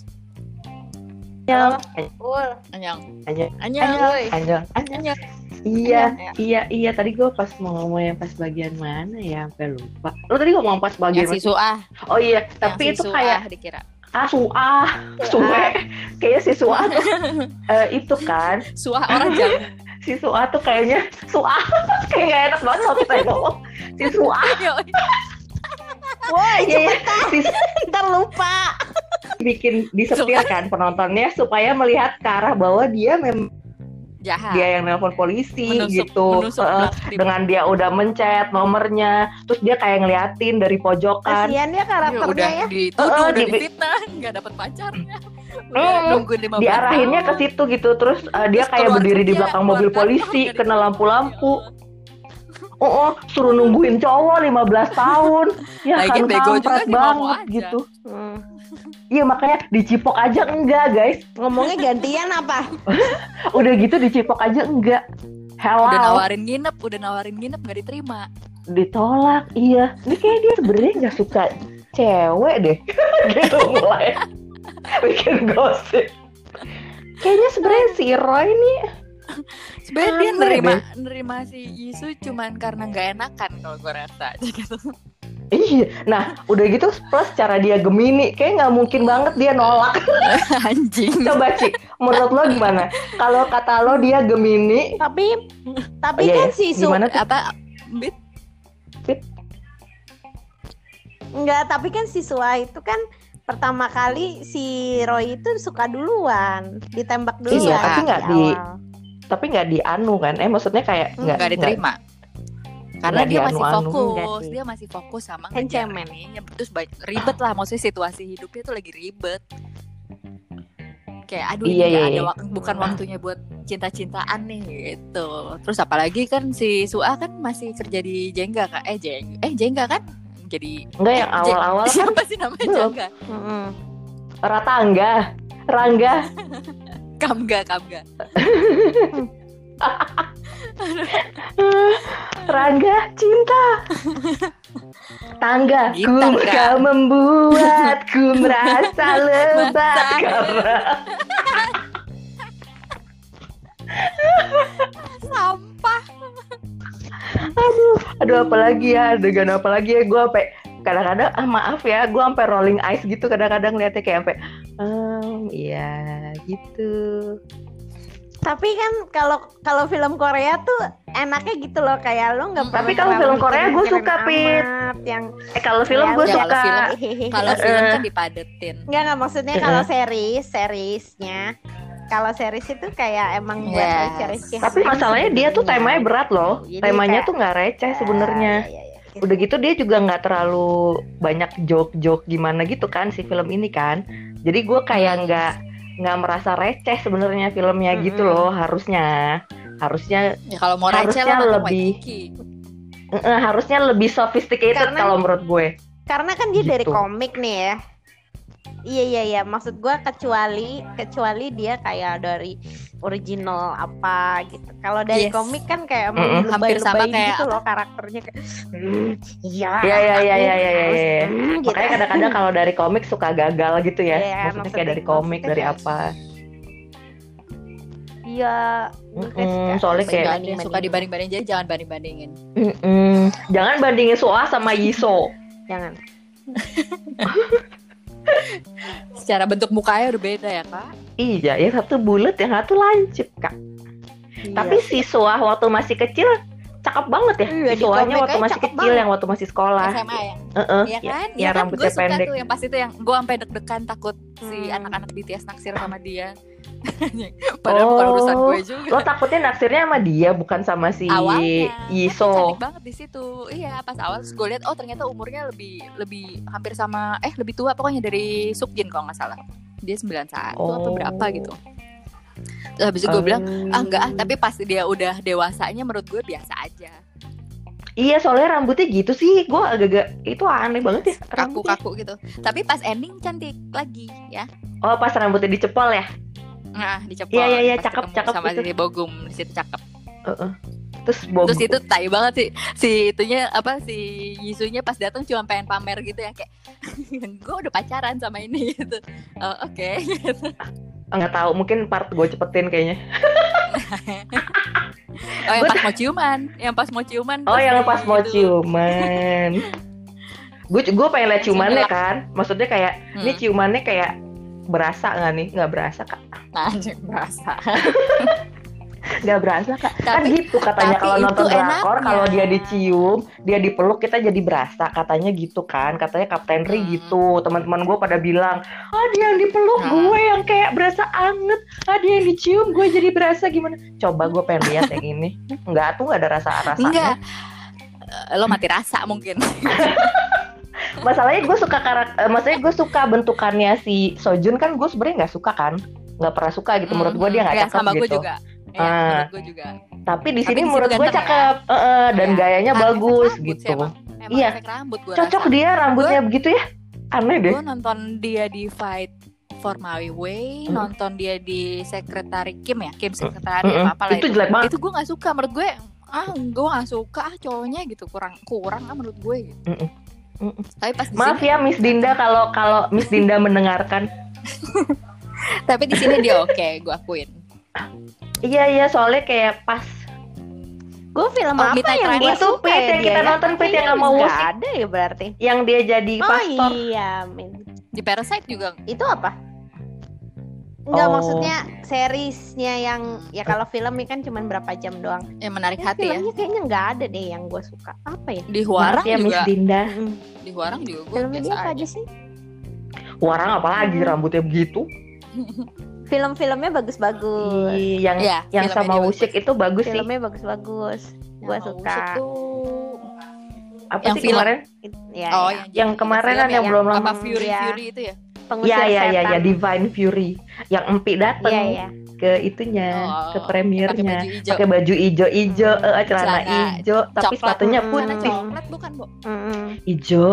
Ul. anyong, anyong Woi. anyong, anyong. anyong Iya, iya, iya. Tadi gue pas mau ngomong yang pas bagian mana ya, sampai lupa. Lo tadi ngomong pas bagian yang si Suah Oh iya, Yang tapi si itu Suah kayak dikira ah suah, suwe. Kayaknya si suah tuh eh, itu kan, Suah orang jago si suah tuh kayaknya suah kayak gak enak banget kalau kita ngomong. Si suah. Woi, iya, iya. si ntar lupa. Bikin disetir kan penontonnya supaya melihat ke arah bahwa dia memang jahat. dia yang nelpon polisi menusuk, gitu. menusuk di- dengan dia udah mencet nomornya terus dia kayak ngeliatin dari pojokan. Kasihan dia Ya, karakternya udah ya. dituduh, udah di- difitnah, nggak dapet pacarnya. Udah Hmm, nungguin 15 diarahinnya ke situ gitu terus uh, dia Terus kayak berdiri di belakang mobil polisi kena dikasih lampu-lampu. Oh, oh, suruh nungguin cowok 15 tahun. Ya kan bego juga banget aja. gitu. Hmm. Iya makanya dicipok aja enggak guys Ngomongnya gantian apa? udah gitu dicipok aja enggak hello Udah nawarin nginep, udah nawarin nginep nggak diterima. ditolak iya ini kayak dia sebenarnya nggak suka cewek deh gitu mulai bikin gosip kayaknya sebenarnya si Roy ini Sebenarnya dia nerima deh. nerima si Yisu cuman karena nggak enakan kalau gue rasa gitu. Iya nah udah gitu plus cara dia gemini kayak nggak mungkin banget dia nolak Anjing. coba Ci menurut lo gimana kalau kata lo dia gemini Tapi tapi Oh, iya, kan iya. si Su gimana tuh Apa? Bit? enggak, tapi kan si Sua itu kan pertama kali si Roy itu suka duluan, ditembak duluan. Iya, tapi nggak di- awal. tapi nggak di anu kan eh maksudnya kayak nggak Nggak diterima. Karena Nggak dia masih. Enggak fokus, dia masih fokus sama Kencemen. ngejar Terus ribet lah, maksudnya situasi hidupnya tuh lagi ribet. Kayak aduh Iya, ini nggak iya, ada iya. wak- bukan waktunya buat cinta-cintaan nih gitu. Terus apalagi kan si Sua kan masih kerja di Jengga kan? Eh Jeng, eh Jengga kan? Jadi nggak yang eh, awal-awal kan siapa sih namanya Belum. Jengga? Mm-mm. Ratangga Rangga Kamga, Kamga. Rangga cinta Tangga ku Gitar, Kak. kau membuatku merasa lebat karena Sampah. aduh apalagi ya adegan apalagi ya gue sampai kadang-kadang ah maaf ya gue sampai rolling eyes gitu kadang-kadang liatnya kayak sampai ehm iya gitu Tapi kan kalau kalau film Korea tuh enaknya gitu loh kayak lo nggak Tapi kalau film Korea gue suka, Pit. yang eh kalau film Ya gue suka kalau film- Kalau film kan dipadetin. nggak nggak maksudnya Eh. kalau series seriesnya kalau series itu kayak emang buat Yes. receh-receh tapi masalahnya dia tuh temanya berat loh Jadi temanya kayak- tuh nggak receh sebenarnya Ah, iya, iya, iya. udah gitu dia juga nggak terlalu banyak joke-joke gimana gitu kan si film ini kan jadi gue kayak nggak nggak merasa receh sebenarnya filmnya gitu Mm-mm. loh harusnya harusnya Ya kalau mau receh Harusnya lah lebih- harusnya lebih sophisticated Karena- kalau menurut gue karena kan dia dari Gitu. komik nih ya iya iya iya maksud gua kecuali kecuali dia kayak dari original apa gitu kalau dari Yes. komik kan kayak Mm-mm. emang Hampir sama lebay-lebay kayak gitu loh karakternya kayak "Hmm, iya ya ya ya ya ya ya, harus, ya. hmm," gitu. makanya kadang-kadang kalau dari komik suka gagal gitu ya Iya, maksudnya maksudnya- kayak dari komik maksudnya dari apa iya suka soalnya kayak- yang suka dibanding-banding jadi jangan banding-bandingin. Mm-mm. jangan bandingin Soa sama Yiso jangan Secara bentuk mukanya udah beda ya kak. iya yang satu bulat yang satu lancip kak Tapi Iya. si Suah waktu masih kecil cakep banget ya. Iya, si komik waktu masih kecil banget. yang waktu masih sekolah. SMA ya. Heeh, Iya ya- kan? ya Iya kan? Gue rambutnya suka pendek. tuh yang pas itu yang gue sampai deg-degan takut si Hmm. anak-anak BTS naksir sama dia. Padahal bukan Oh, urusan gue juga. Lo takutnya naksirnya sama dia bukan sama si awalnya. Kan Yiso. cantik banget di situ. Iya pas awal gue lihat oh ternyata umurnya lebih lebih hampir sama eh lebih tua pokoknya dari Sukjin kalau nggak salah. Dia 91 apa Oh. berapa gitu. Terus habis itu gue bilang ah enggak ah tapi pas dia udah dewasanya menurut gue biasa aja. Iya soalnya rambutnya gitu sih. Gue agak-agak itu aneh banget ya kaku-kaku gitu. Tapi pas ending cantik lagi ya. Oh pas rambutnya dicepol ya. Nah dicepol Iya, iya, iya, pas cakep, cakep sama itu. si Bogum di situ cakep Heeh. Terus bogum. Terus itu tai banget sih si itunya apa si Yisunya pas datang cuma pengen pamer gitu ya kayak gue udah pacaran sama ini gitu. Oh, Oke. nggak tahu mungkin part gue cepetin kayaknya. Oh yang pas mau ciuman, yang pas mau ciuman. Oh yang pas mau itu- ciuman. gue gue pengen lihat Langsung ciumannya kan maksudnya kayak Hmm. ini ciumannya kayak berasa nggak nih? Nggak berasa kak. Anjing berasa. nggak berasa kak. Kan Tapi- gitu katanya kalau nonton drakor kalau dia dicium dia dipeluk kita jadi berasa. Katanya gitu kan. Katanya Kapten Ri Hmm. gitu. Teman-teman gue pada bilang ah dia yang dipeluk Nah. gue yang kayak berasa anget. Ah dia yang dicium gue jadi berasa. Gimana? Coba gue pengen lihat yang ini. Nggak tuh nggak ada rasa rasanya Enggak. Lo mati rasa mungkin. masalahnya gue suka karakter maksudnya gue suka bentukannya si Sojun kan gue sebenarnya nggak suka kan nggak pernah suka gitu menurut gue dia nggak Ya, cakep sama gue gitu juga. Ya, Ah. menurut gue juga. tapi di sini menurut gue ya. cakep eh, eh, dan Iya. gayanya Karena bagus rambut gitu sih emang. Emang Iya. rambut gue cocok rasa. dia rambutnya begitu ya aneh deh Gue nonton dia di Fight for My Way, Hmm. nonton dia di Sekretari Kim ya, Kim Sekretari Mm-mm. apa lah itu itu. jelek banget Itu gue nggak suka menurut gue. Ah, gue nggak suka ah cowoknya gitu kurang kurang ah menurut gue. Gitu. Mm-mm. Mm-mm. Tapi pas maaf sini, ya Miss Dinda kalau kalau Miss Dinda mendengarkan tapi di sini dia oke, gue akuin. iya iya soalnya kayak pas Gue film Oh, apa yang gue Itu, suka ya yang dia kita ya? nonton, Pit, yang nggak mau musik. ada ya berarti. yang dia jadi Oh pastor iya, Min. Di Parasite juga itu apa? Enggak Oh. maksudnya seriesnya yang ya kalau film ini kan cuma berapa jam doang. yang menarik Ini hati ya. filmnya kayaknya nggak ada deh yang gue suka. Apa ya? Di Huarang ya Miss juga, Dinda Mm. di Huarang juga gue Filmnya dia biasa apa aja. aja sih? warang apalagi Hmm. rambutnya begitu Film-filmnya bagus-bagus. Ih, yang Iya, yang filmnya sama musik itu bagus sih Filmnya bagus-bagus. Gue Yang suka. Tuh apa yang sih film. kemarin Ya, Oh, ya. yang kemarin kan yang belum apa lama Fury Iya. Fury itu ya? Pengusir ya ya ya setan. ya Divine Fury yang empi dateng Iya, iya. ke itunya Oh, ke pakai premiernya pakai baju ijo-ijo Hmm. eh, celana Celana ijo tapi sepatunya Hmm. Celana putih coklat bukan, Bu? Mm-mm. ijo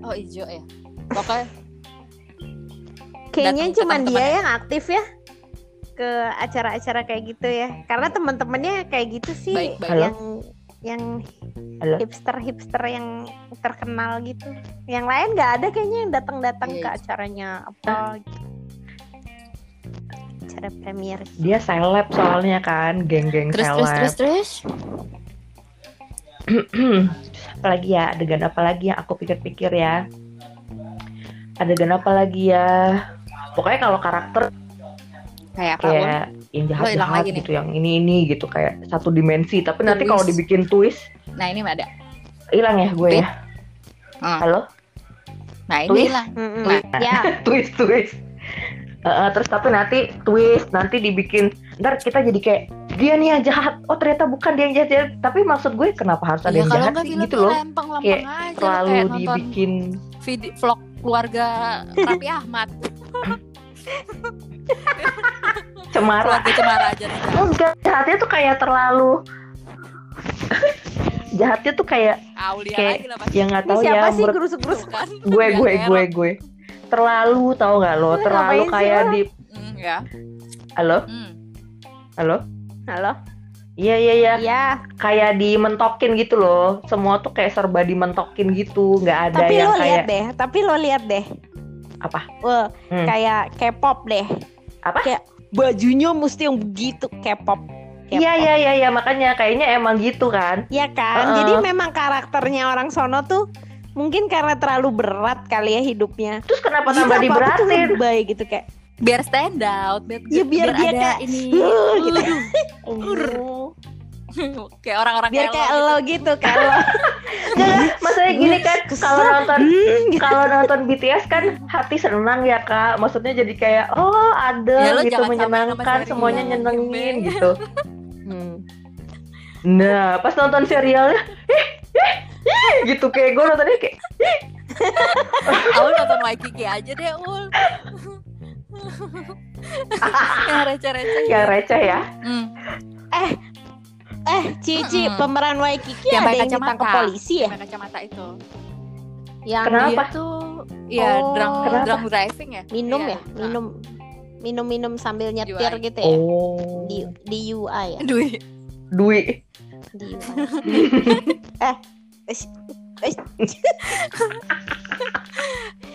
Oh, hijau ya. Pokoknya Kayaknya Datang cuma dia teman-temannya. yang aktif ya ke acara-acara kayak gitu ya. Karena teman-temannya kayak gitu sih Baik-baik. Halo? yang yang Halo? hipster-hipster yang terkenal gitu. Yang lain nggak ada kayaknya yang datang-datang Iya, ke iya. acaranya apa gitu. Acara premier. dia seleb soalnya kan geng-geng terus terus terus seleb terus. apalagi ya adegan apa lagi yang aku pikir-pikir ya adegan apa lagi ya pokoknya kalau karakter Kayak apa? Kayak yang hilang jahat-jahat lagi nih. gitu yang ini ini gitu kayak satu dimensi tapi nanti kalau dibikin twist Nah, ini ada. hilang ya gue ya Hmm. halo Nah, ini Twist. lah. Mm-mm. Nah. Ya, twist twist eh, terus tapi nanti twist nanti dibikin ntar kita jadi kayak dia nih yang jahat oh ternyata bukan dia yang jahat, jahat. tapi maksud gue kenapa harus ada Ya yang kalau jahat sih gitu loh Kayak aja terlalu kayak dibikin video vlog keluarga Raffi Ahmad. cemara Keluarga Cemara aja nih. enggak jahatnya tuh kayak terlalu jahatnya tuh kayak Aulia Kayak lagi lah pasti. yang nggak tahu siapa ya sih menurut gerusuk-gerusuk? Tuh kan. gue gue kayak gue gue terlalu tahu nggak lo Lu terlalu ngapain sih kayak di Hmm, ya. halo Hmm. halo Halo? iya iya iya Ya, kayak dimentokin gitu loh semua tuh kayak serba dimentokin gitu nggak ada tapi yang lo lihat kayak deh, tapi lo lihat deh. Apa? Wah, Hmm. kayak K-pop deh. Apa? Kayak bajunya mesti yang begitu K-pop. Iya iya iya iya makanya kayaknya emang gitu kan Iya kan? Heeh. Jadi memang karakternya orang sono tuh mungkin karena terlalu berat kali ya hidupnya. terus kenapa Jadi tambah diberatin lebay gitu kayak. Biar stand out, biar, Ya, biar dia ada kayak, ini "Huh," gitu. Aduh. kayak orang-orang Biar kayak lo gitu kayak lo. Nggak, maksudnya gini kan kalau nonton gitu. kalau nonton BTS kan hati senang ya kak maksudnya jadi kayak oh ada Ya, gitu menyenangkan semuanya nyenengin gitu Hmm. nah pas nonton serialnya "Ih, ih, ih," gitu kayak gue nontonnya kayak Aul nonton Waikiki aja deh, Ul. yang receh-receh. yang receh ya Hmm. Eh, Cici, Mm-mm. pemeran Waikiki Yang ada pakai yang ditangkap polisi ya? Pakai kacamata itu. Yang Kenapa? Dia tuh ya Oh. drunk, Kenapa? drunk driving ya? minum Iya, ya? Minum minum-minum sambil nyetir UI. gitu ya? oh Di di UI ya? Dui. Dwi Di UI. eh, eh, eh,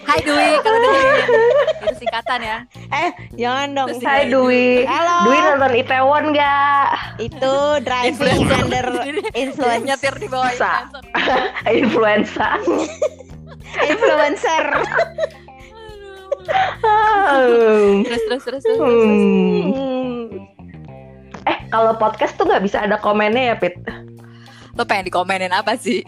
Hai Dwi, kalau dengerin. Itu singkatan ya. eh, jangan dong. Terus Hai Dwi Halo. Dwi nonton Itaewon gak Itu driving Influencer. under influence. Nyetir di bawah Sa. influencer. influencer. Terus terus terus. terus. Hmm. Hmm. Eh, kalau podcast tuh nggak bisa ada komennya ya, Pit? Lo pengen dikomenin apa sih?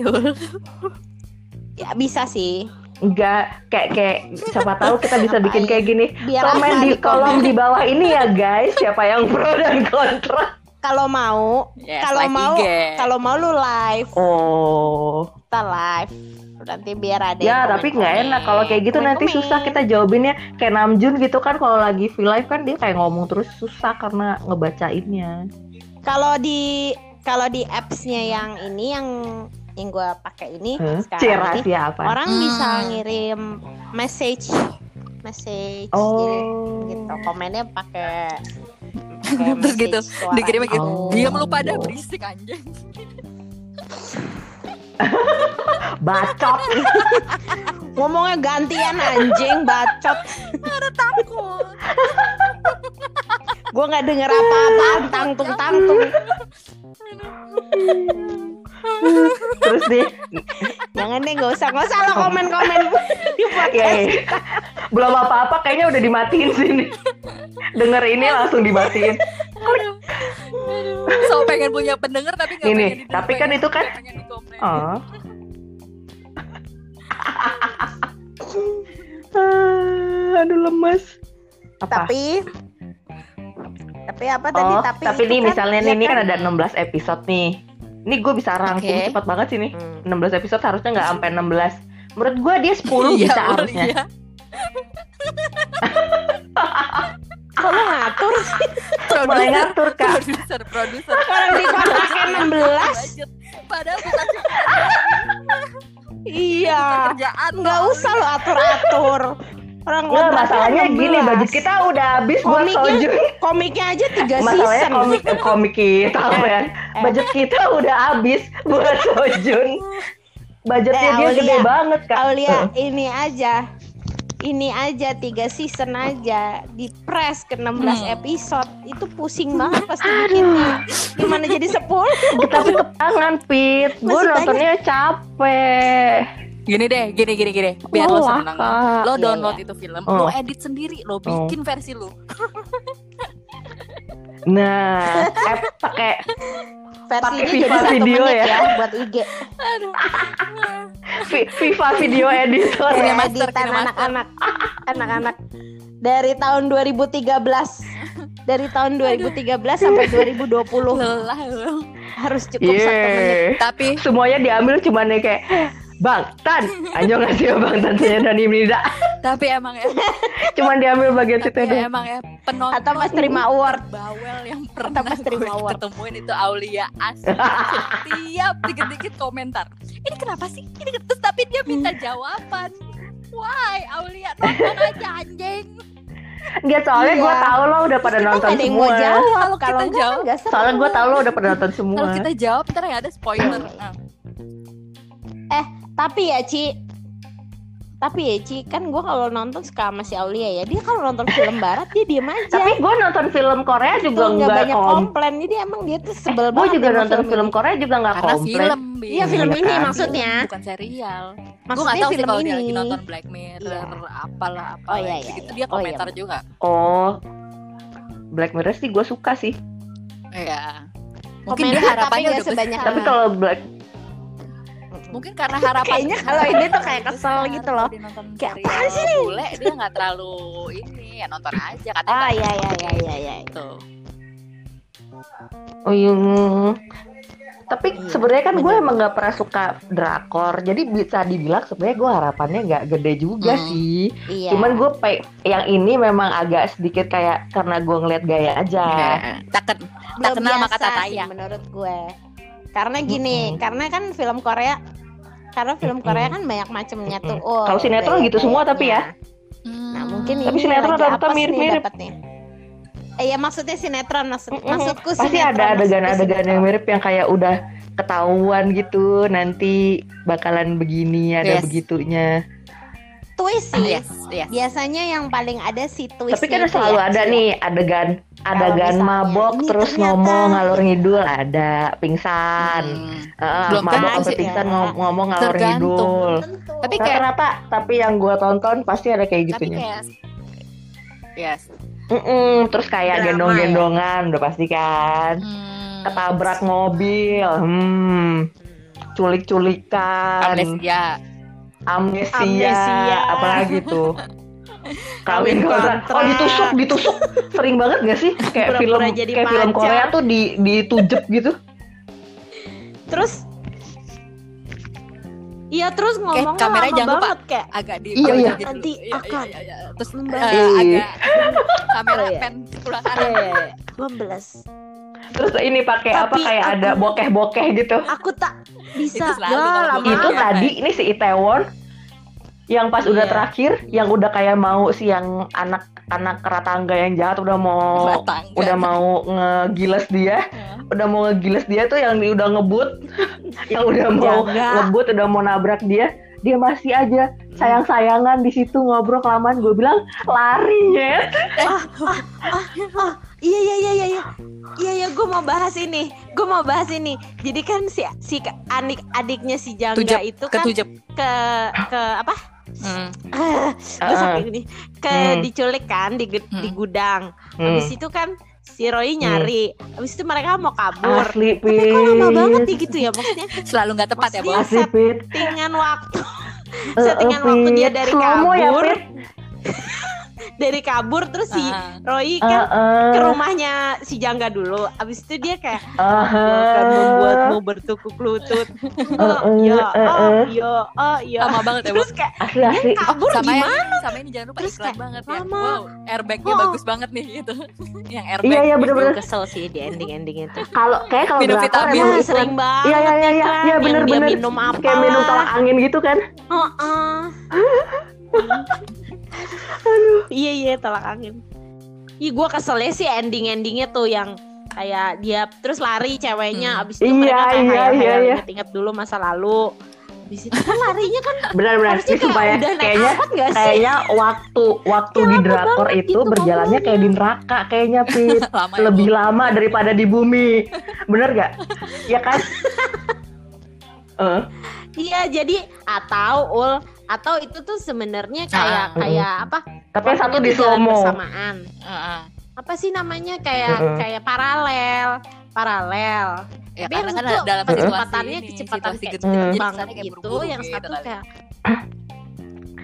Ya bisa sih. Enggak, kayak kayak siapa tahu kita bisa bikin kayak gini. Biar Komen di di kolom di bawah ini ya, guys. Siapa yang pro dan kontra? Kalau mau, Yes, kalau like mau, kalau mau lu live, Oh. kita live. Nanti biar ada. Ya, yang tapi nggak enak kalau kayak gitu nanti Komen-komen. susah kita jawabinnya. Kayak Namjoon gitu kan kalau lagi V live kan dia kayak ngomong terus susah karena ngebacainnya. Kalau di kalau di appsnya yang ini yang yang gue pakai ini Huh? sekarang rahasia apa? orang Hmm. bisa ngirim message message Oh. gitu komennya pakai Terus gitu, dikirimnya gitu. Oh. Diam lu pada berisik anjing. Bacot. ngomongnya gantian anjing bacot Takut. gue nggak denger apa-apa tangtung tangtung terus deh jangan deh nggak usah nggak usah lo komen komen di ya, podcast ya. belum apa-apa kayaknya udah dimatiin sini. Denger ini langsung dimatiin. Aduh. Aduh. So pengen punya pendengar tapi nggak Ini, pengen tapi kan pengen- itu kan-. Oh. Aduh lemes. Apa? tapi tapi apa tadi oh, tapi tapi, itu nih kan- misalnya ya nih, ini kan kan? ada 16 episode nih. Ini gue bisa rangkum Oke. cepat banget sih nih. Hmm. 16 episode harusnya nggak sampai 16. Menurut gue dia 10 Iya, bisa harusnya. iya. kok lo ngatur sih Mulai ngatur kak. Produser, produser. kalau di kontraknya 16 Budget. Padahal bukan iya nggak usah lo atur atur orang Nggak, kontraknya masalahnya gini, 16. budget kita udah habis buat Komiknya- Sojun. komiknya aja tiga Masalahnya season komik eh, komik kita ya. Budget kita udah habis buat Sojun. Budgetnya Eh, dia Aulia. gede banget kak. Aulia ini aja ini aja tiga season aja di press ke 16 Hmm. episode itu pusing banget pasti bikinnya gimana jadi 10 Tapi ketangan Pit. Gue nontonnya capek. Gini deh, gini gini gini. Biar lo Lelah, seneng. Kak. Lo Iya, download iya. itu film, Oh. lo edit sendiri, lo bikin versi lo. Nah, eh, pakai Viva satu Video ya. ya buat IG Aduh. Viva Video Editor. Ya, Master, editan anak-anak anak-anak dari tahun 2013 dari tahun 2013 sampai 2020 Lelah lo. harus cukup satu menit Iya. Tapi Semuanya diambil cuman kayak Bang Tan, anjo ngasih ya Bang? Tan saya dan Imnida. tapi emang ya, Cuman diambil bagian situ tapi deh. emang ya penonton atau pas terima award. bawel yang pernah pas terima gue award. ketemuin itu Aulia asli setiap dikit-dikit komentar ini kenapa sih? Ini terus tapi dia minta jawaban. Why? Aulia nonton aja anjing. Enggak soalnya Iya. gue tahu lo udah pada kita nonton nggak ada yang semua. mau jawab. Kalau kita enggak jawab, enggak seru. Soalnya gue tahu lo udah pada nonton semua. kalau kita jawab ntar ada spoiler. Nah, tapi ya Ci tapi ya Ci kan gue kalau nonton suka sama si Aulia ya dia kalau nonton film barat dia diem aja Tapi gue nonton film Korea juga nggak nggak banyak kom. komplain jadi emang dia tuh sebel Gue banget juga sama nonton film. Korea juga nggak karena komplain. film. Iya, film Iya ini kan? maksudnya bukan serial gue maksudnya tahu sih film kalau dia ini lagi nonton Black Mirror Iya. apalah apa Oh, iya, iya, gitu iya. dia Oh, iya, komentar juga Oh, Black Mirror sih gue suka sih. Iya mungkin komentar dia harapannya udah sebanyak besar. Tapi kalau Black mungkin karena harapan Kayaknya kalau ini tuh kayak kesel gitu loh. Kayak, "Apaan sih nih?" bule dia nggak terlalu ini ya nonton aja katanya ah nggak iya iya iya iya iya gitu Oh iya. Tapi Iya, sebenarnya kan gue emang nggak pernah suka drakor, jadi bisa dibilang sebenarnya gue harapannya nggak gede juga Hmm. sih. iya Cuman gue pe- yang ini memang agak sedikit kayak karena gue ngeliat gaya aja. tak ken tak belum kenal kata sih taya menurut gue karena gini Mm-mm. karena kan film Korea karena film. Korea kan banyak macamnya tuh oh Kalau sinetron gitu semua tapi ya. nah mungkin Tapi ini sinetron lagi rata-rata apa sih nih mirip-mirip. dapatnya eh ya maksudnya sinetron maksud Mm-mm. maksudku Pasti sinetron, ada adegan-adegan yang mirip yang kayak udah ketahuan gitu nanti bakalan begini ada Yes. begitunya. Twist sih yes yes. Biasanya yang paling ada si twist Tapi kan selalu ada nih adegan adegan misalnya mabok terus ternyata- ngomong ngalur ngidul ada pingsan. Hmm. Belum mabok tentu sampai pingsan ngom- ngomong ngalur Tergantung. ngidul. Tapi kayak rata-rata tapi yang gue tonton pasti ada kayak gitunya. kayak yes. Mm-mm, terus kayak Drama gendong-gendongan udah pasti kan. Hmm. ketabrak mobil hmm. Culik-culikan. Amnesia. Amnesia, Amnesia. apalagi tuh kawin Kawin kontrak kontrak. oh ditusuk ditusuk sering banget gak sih kayak film jadi kayak film. Korea tuh di ditujep gitu terus Iya terus ngomongnya kameranya lama jangan lupa. banget kayak agak di Iya, iya. gitu. Nanti Iya, akan iya, iya, iya. terus membahas. eh, Iya. agak kamera Oh, iya. pen kanan eh 12 terus ini pakai apa kayak aku- ada bokeh-bokeh gitu Aku tak bisa Itu selalu lama itu Iya. tadi ini si Itaewon yang pas udah Iya. terakhir yang udah kayak mau si yang anak anak ratangga yang jahat udah mau Batang. udah mau ngegiles dia. Udah mau ngegiles dia tuh yang udah ngebut. Yang udah mau Jaga. ngebut udah mau nabrak dia dia masih aja sayang sayangan di situ ngobrol kelamaan. Gue bilang lari ya Oh iya iya iya iya iya. Iya iya gue mau bahas ini. Gue mau bahas ini. Jadi kan si si adik adiknya si Jangga Tujep, itu kan ketujep. ke ke apa Hmm. gue sakit ini ke Hmm. diculik kan di, gu- di Hmm. gudang Hmm. habis itu kan si Roy nyari habis itu mereka mau kabur asli tapi kok lama banget gitu ya maksudnya Selalu nggak tepat ya, Bos. settingan waktu Eh, settingan eh, waktu dia dari ya, kabur Pit. dari kabur terus si Ah. Roy kan eh, ke rumahnya si Jangga dulu abis itu dia kayak eh, aku akan membuatmu bertukuk lutut oh, eh, ya eh, oh eh. ya oh ya Lama banget ya, Bos. terus kayak asli asli kabur sama gimana yang sama ini jangan lupa Terus iklan kayak, banget ya. lama. Wow, airbagnya Oh. bagus banget nih gitu. yang airbag. iya iya bener-bener kesel sih di ending ending itu kalau kayak kalau Minum vitamin. emang Iya, sering banget Iya iya iya iya iklan iya yang dia bener-bener minum apa kayak minum tolak angin gitu kan oh, oh. iya iya tolak angin. Ih gue keselnya sih ending-endingnya tuh yang kayak dia terus lari ceweknya Hmm. abis itu Iya, mereka kayak iya, iya, iya. inget-inget dulu masa lalu. Abis itu kan larinya kan benar-benar sih supaya kayak udah naik kayaknya angkot gak sih? kayaknya waktu waktu Kayak di drakor itu gitu berjalannya kayak di neraka kayaknya Pit. Lama ya, lebih lama daripada di bumi. Bener gak ya kan? Eh, Iya jadi atau ul atau itu tuh sebenarnya kayak Ah. kayak apa? tapi yang satu di tuh jalan slow mo bersamaan. Heeh. Apa sih namanya kayak Heeh. kayak paralel, paralel. Ya Tapi yang kan satu dalam kecepatannya ini, kecepatan situasi kayak gitu, banget kesannya kayak gitu, yang gitu satu kayak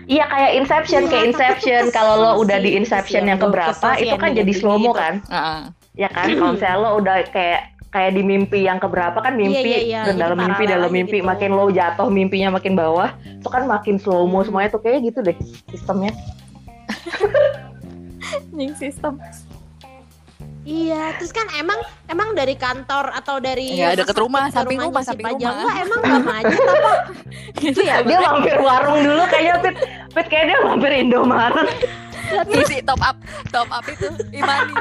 iya kayak Inception Iya, kayak Inception kalau lo udah di Inception yang keberapa itu kan jadi slow mo itu. kan Heeh. ya kan kalau misalnya lo udah kayak kayak di mimpi yang keberapa kan mimpi Iya, iya, iya. dalam mimpi dalam mimpi gitu. makin lo jatuh mimpinya makin bawah itu kan makin slow mo Hmm. semuanya tuh kayak gitu deh sistemnya Nying sistem. Iya, terus kan emang emang dari kantor atau dari Iya, deket rumah, ke samping rumah, samping rumah. Emang gak maju apa? Itu ya. dia mampir warung dulu kayaknya Pit Pit kayak dia mampir Indomaret Isi top up, top up itu Imani.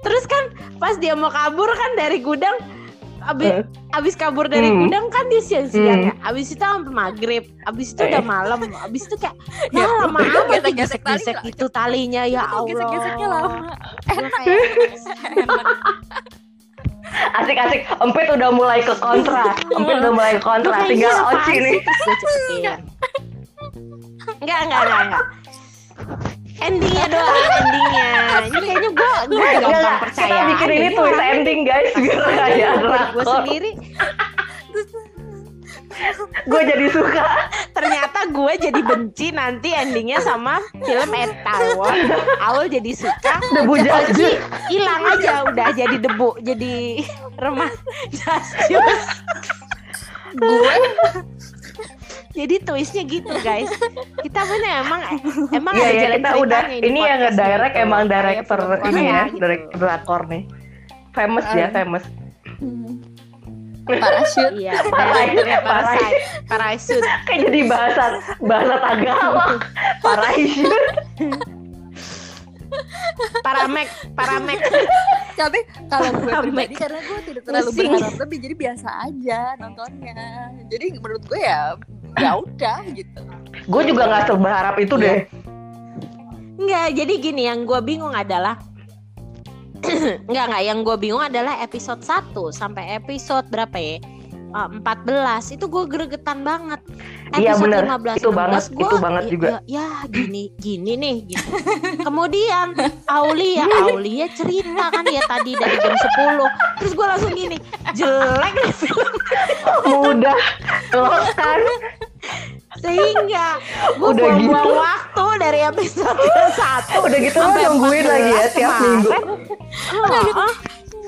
Terus kan pas dia mau kabur kan dari gudang abis, Eh. abis kabur dari Hmm. gudang kan dia siang-siang Hmm. ya. Abis itu sampai maghrib. Abis itu Eh. udah malam. Abis itu kayak Ya, ya lama itu amat gesek-gesek tali gesek itu talinya ya Itu Allah. gesek-geseknya lama. Enak. asik-asik Empit udah mulai ke kontra Empit udah mulai ke "Lu kontra tinggal Oci nih sih?" Terus enggak, enggak, enggak. Endingnya doang, endingnya. Ini kayaknya gue gue Enggak, gampang percaya. Kita bikin ini twist ending guys. Biar kayak gue sendiri. Gue jadi suka. ternyata gue jadi benci nanti endingnya sama film Etaewon Aul jadi suka Debu jaju. hilang aja udah jadi debu jadi remah. Jasius Gue jadi twistnya gitu guys kita bener emang emang Iya ada ya jalan kita udah ceritanya ini yang gitu. emang director ini ya, gitu. director drakor nih. Famous ya, famous. parachute. iya Parai- directornya parai. Parasite Parasite Kayak jadi bahasa bahasa Tagalog. Parachute. Paramek Paramek Tapi kalau gue pribadi karena gue tidak terlalu berharap lebih jadi biasa aja nontonnya. Jadi menurut gue ya ya udah gitu. Gue juga nggak seberharap itu deh. Enggak, jadi gini yang gue bingung adalah Enggak enggak yang gue bingung adalah episode 1 sampai episode berapa ya? Eh, 14 itu gue gregetan banget. Iya, Episode bener. 15, Itu banget, 16 gua, itu banget ya, juga. Ya, ya, gini gini nih gitu. Kemudian Aulia Aulia cerita kan ya tadi dari jam 10. Terus gue langsung gini, jelek Mudah kan sehingga gue Udah buang-buang gitu. waktu dari episode 1 udah gitu lo nungguin lagi ya tiap minggu.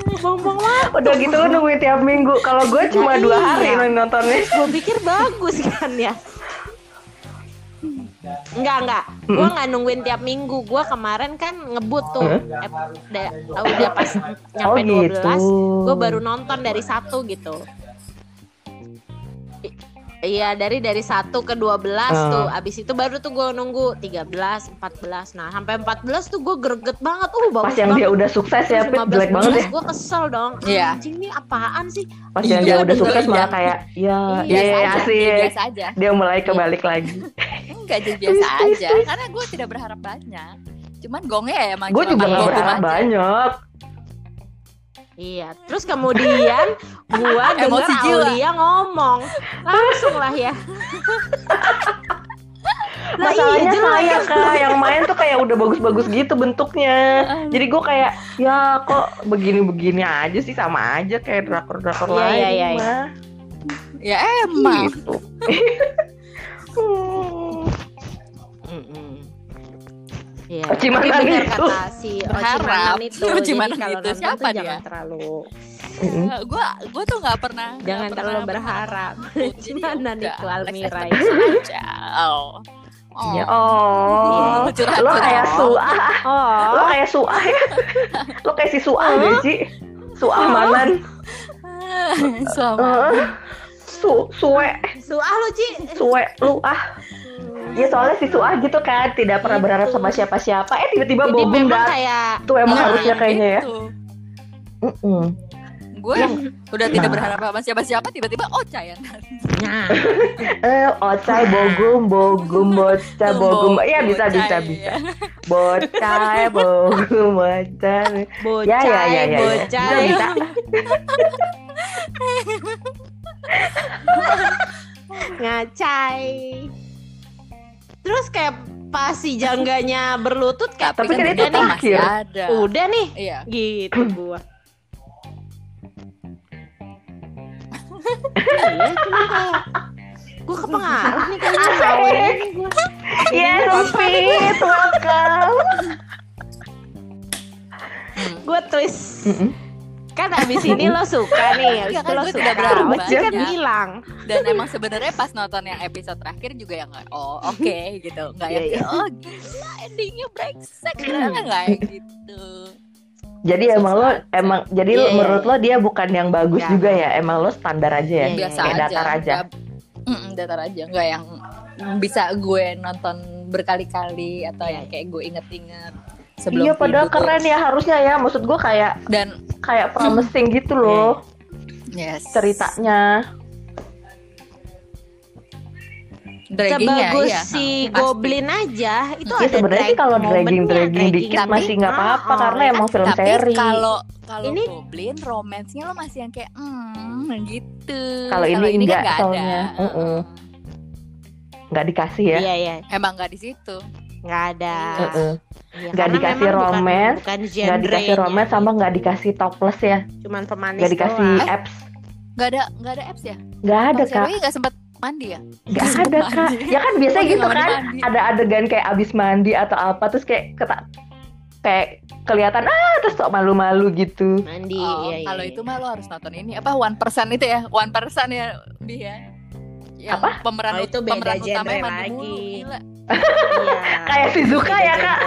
Oh, buang-buang waktu. Udah gitu lo nungguin tiap minggu. Kalau gue cuma Nah, dua iya. hari nontonnya. gue pikir bagus kan ya Enggak, enggak. Gue nggak nungguin tiap minggu. Gue kemarin kan ngebut tuh. Ep- udah, udah pas Oh nyampe 12, gitu. gue baru nonton dari satu gitu. I- Iya dari dari satu ke 12 Ah. tuh Abis itu baru tuh gue nunggu 13, 14 Nah sampai 14 tuh gue greget banget Uh bagus Pas yang dia banget udah sukses ya, Pit, jelek banget ya. Gue kesel dong Iya. Anjing ini apaan sih Pas yang Iya, dia udah bener, sukses malah iya. kayak ya, Iya, iya asik. iya, biasa aja. Dia mulai kebalik lagi. Enggak jadi biasa aja karena gue tidak berharap banyak. Cuman gongnya ya emang Gue juga gak Gong berharap aja. banyak. Iya, terus kemudian gua jiwa. Aulia ngomong langsung lah ya. Lah Masalahnya iya, jelek. saya kak yang main tuh kayak udah bagus-bagus gitu bentuknya. Jadi gue kayak ya kok begini-begini aja sih sama aja kayak drakor-drakor Iya, lain iya, iya, iya. mah. Ya emang. Gitu. Hmm. Mm-mm. Iya. Tapi benar itu. kata si Berharap. Ocimanan itu. Ocimanan Jadi itu siapa dia? jangan terlalu Mm-mm. Gue gue tuh nggak pernah jangan pernah terlalu berharap. Jadi ya Ocimanan itu Almira itu. aja. Oh. Oh. Ya, oh, Curhat, lo curhat. kayak suah, lo Oh, kayak suah ya, lo kayak si suah deh Ci, suah manan, Selama Eh, su, suwe, suah lu Ci. suwe, lu ah, ya soalnya si suah gitu kan, tidak pernah berharap sama siapa-siapa, eh tiba-tiba memang dah, kayak tuh emang Nah, harusnya kayaknya ya, gitu. Mm-mm. Gue udah tidak Nah. berharap sama siapa-siapa tiba-tiba Ocha ya. nah, eh, ocai bogum, bogum, bocah, bogum, iya bisa, bisa, bisa, iya. bocah, bogum, bocah, bocah, ya, ya, ya, ya, bocah. bisa, bisa, ngacai terus kayak pas si jangganya berlutut kayak Tapi kan udah itu nih, terakhir. masih ada. udah nih Iya. gitu gua iya cuma kayak gua kepengaruh nih kayaknya sama ini gua yes, Fit, welcome. Hmm. gua twist kan abis ini lo suka nih abis Iya itu kan, lo suka Abis kan bilang Dan emang sebenarnya pas nonton yang episode terakhir juga yang oh oke gitu, nggak yang Iya, oh gila endingnya brengsek, nggak gitu. Jadi emang lo emang jadi lo- Iya, menurut iya. lo dia bukan yang bagus Iya. juga ya. Emang lo standar aja ya. Iya, Biasa Kayak aja. datar aja. nggak- Mm-mm, datar aja, nggak yang bisa gue nonton berkali-kali atau yang kayak gue inget-inget sebelum iya padahal tidur. keren ya harusnya ya. Maksud gue kayak Dan kayak promising gitu loh yes, ceritanya. Draggingnya sebagus iya, si pasti. Goblin aja itu Ya ada sebenarnya sih kalau dragging dragging dragging dikit tapi- masih nggak apa-apa Ah, karena ah, emang film Tapi seri. kalau kalau Ini- Goblin romansnya lo masih yang kayak hmm gitu. Kalau ini kan enggak nggak soalnya. ada. Mm-mm. Nggak dikasih ya. iya iya Emang nggak di situ. nggak ada Heeh. Iya, Nggak karena dikasih memang bukan- romance, bukan Nggak dikasih romance sama nggak dikasih topless ya. cuman pemanis Nggak dikasih doang. apps. Nggak ada nggak ada apps ya? Nggak ada Bang kak. Serwi nggak sempat mandi ya? Nggak ada kak. mandi. Ya kan biasa Oh, dia gitu kan. mandi. Ada adegan kayak abis mandi atau apa terus kayak keta kayak kelihatan ah terus sok malu-malu gitu. mandi Oh, iya, iya, kalau iya. itu mah lo harus nonton ini apa One Percent itu ya One Percent ya Bi ya yang Apa? pemeran Oh, itu beda pemeran genre mandi lagi. mulu gila Iya. Kayak Shizuka ya, Kak.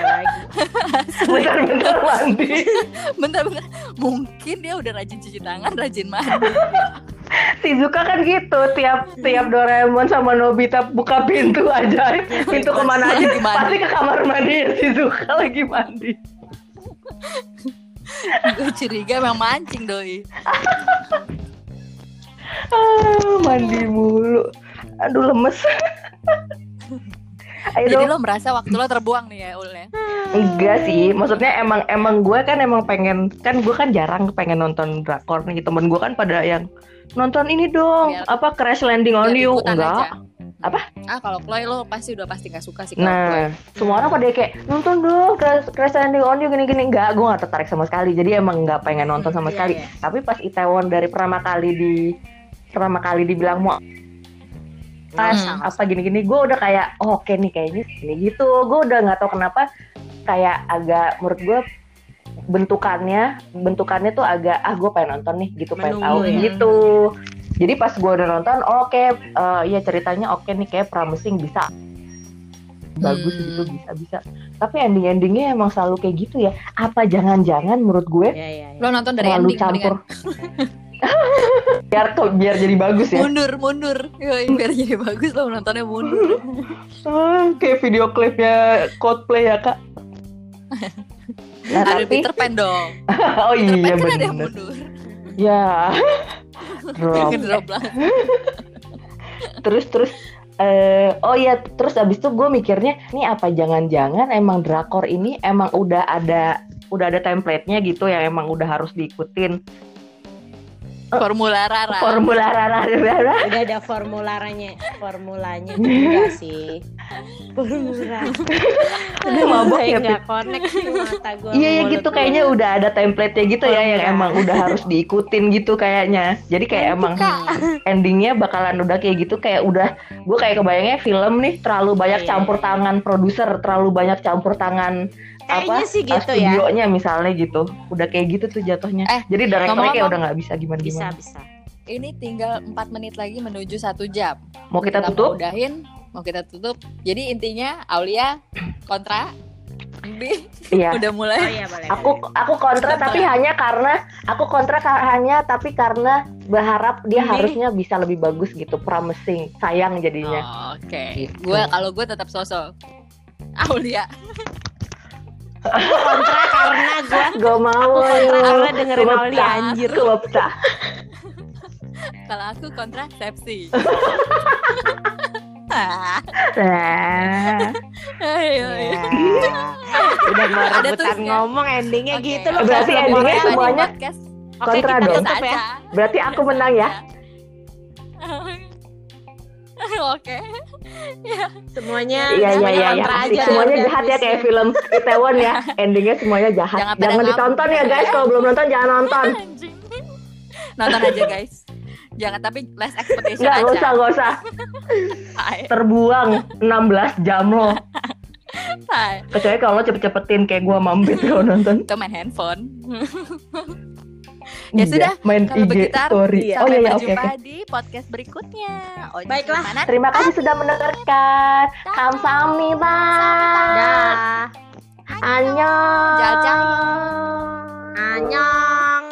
Bentar-bentar mandi. bentar-bentar mungkin dia udah rajin cuci tangan rajin mandi Shizuka kan gitu tiap tiap Doraemon sama Nobita buka pintu aja. Pintu ke mana aja? pasti ke kamar mandi Shizuka lagi mandi. Gue curiga memang mancing doi. Ah, mandi mulu. Aduh lemes. Ayo Jadi dong. lo merasa waktu lo terbuang nih ya Ul ya? Enggak sih, maksudnya emang emang gue kan emang pengen kan gue kan jarang pengen nonton drakor nih. Temen gue kan pada yang nonton ini dong Biar- apa Crash Landing on You enggak aja. Apa? Ah kalau Chloe lo pasti udah pasti gak suka sih kalau Chloe. Nah, semua orang pada kayak nonton dong Crash, Crash Landing on You gini-gini enggak, gue gak tertarik sama sekali. Jadi emang nggak pengen nonton sama Iya, sekali. iya. Tapi pas Itaewon dari pertama kali di pertama kali dibilang mau pas Hmm. apa gini-gini, gue udah kayak oh, oke nih kayaknya ini gitu. Gue udah nggak tahu kenapa kayak agak menurut gue bentukannya bentukannya tuh agak ah gue pengen nonton nih gitu pengen Menunggu tahu ya. gitu. Jadi pas gue udah nonton, oh, oke, eh, iya ceritanya oke nih kayak promising bisa bagus Hmm. gitu bisa bisa. Tapi ending-endingnya emang selalu kayak gitu ya. Apa jangan-jangan menurut gue Ya, ya, ya. Lo nonton dari terlalu ending campur? mendingan biar tuh biar jadi bagus ya. mundur mundur. Yoi, biar jadi bagus lo nontonnya mundur. Ah, kayak video klipnya Coldplay ya kak. Nah ada tapi Peter Pan dong. oh Peter iya Pan kan ada yang bener. mundur. Ya. Drop. Drop lah. terus terus eh oh iya terus abis itu gue mikirnya nih apa jangan-jangan emang drakor ini emang udah ada udah ada template-nya gitu yang emang udah harus diikutin Formula Rara. formula rara rara Udah ada formularanya, formulanya enggak sih. Formula. Udah Mabok ya, nggak connect sih mata gue. Iya ya gitu kayaknya udah ada template-nya gitu ya yang emang udah harus diikutin gitu kayaknya. Jadi kayak emang endingnya bakalan udah kayak gitu kayak udah gue kayak kebayangnya film nih terlalu banyak Iya, campur tangan produser, terlalu banyak campur tangan Kayaknya apa sih uh, gitu ya. studionya misalnya gitu. Udah kayak gitu tuh jatuhnya. Eh, Jadi direkturnya kayak udah nggak bisa gimana Bisa, gimana. bisa. Ini tinggal 4 menit lagi menuju satu jam. Mau kita mau tutup? udahin, mau kita tutup. Jadi intinya Aulia kontra. Iya. udah mulai. Oh iya boleh. Aku aku kontra tapi hanya karena aku kontra hanya tapi karena berharap dia Ini. harusnya bisa lebih bagus gitu, promising. Sayang jadinya. Oh, Oke. Gitu. Gue kalau gue tetap sosok Aulia. Kontra karena gue Gak mau. Aku kontra karena dengerin pecah. anjir. Gua pecah. Kalau aku kontrasepsi. Ayo, Ya. ayo. Udah mau rebutan ngomong endingnya Oke. gitu loh. Berarti endingnya semuanya kontra kita dong. ya. Berarti aku menang ya. Oke. Semuanya Iya iya semuanya iya ya. aja Semuanya udah, jahat ya kayak film Itaewon ya. Endingnya semuanya jahat. Jangan Jangan, ditonton ya guys. Kalau belum nonton jangan nonton. Nonton aja guys. Jangan tapi less expectation Enggak, aja. enggak usah, enggak usah. Terbuang 16 jam lo. hai. Kecuali kalau lo cepet-cepetin kayak gua mampir kalau nonton. Itu main handphone. Ya Iya, sudah, main kalau IG begitu, story. iya. Oh Sampai iya iya oke oke. di podcast berikutnya. Oji Baiklah. Terima kasih sudah mendengarkan. Kamsahamnida. Dah. Annyeong. Jajang. Annyeong.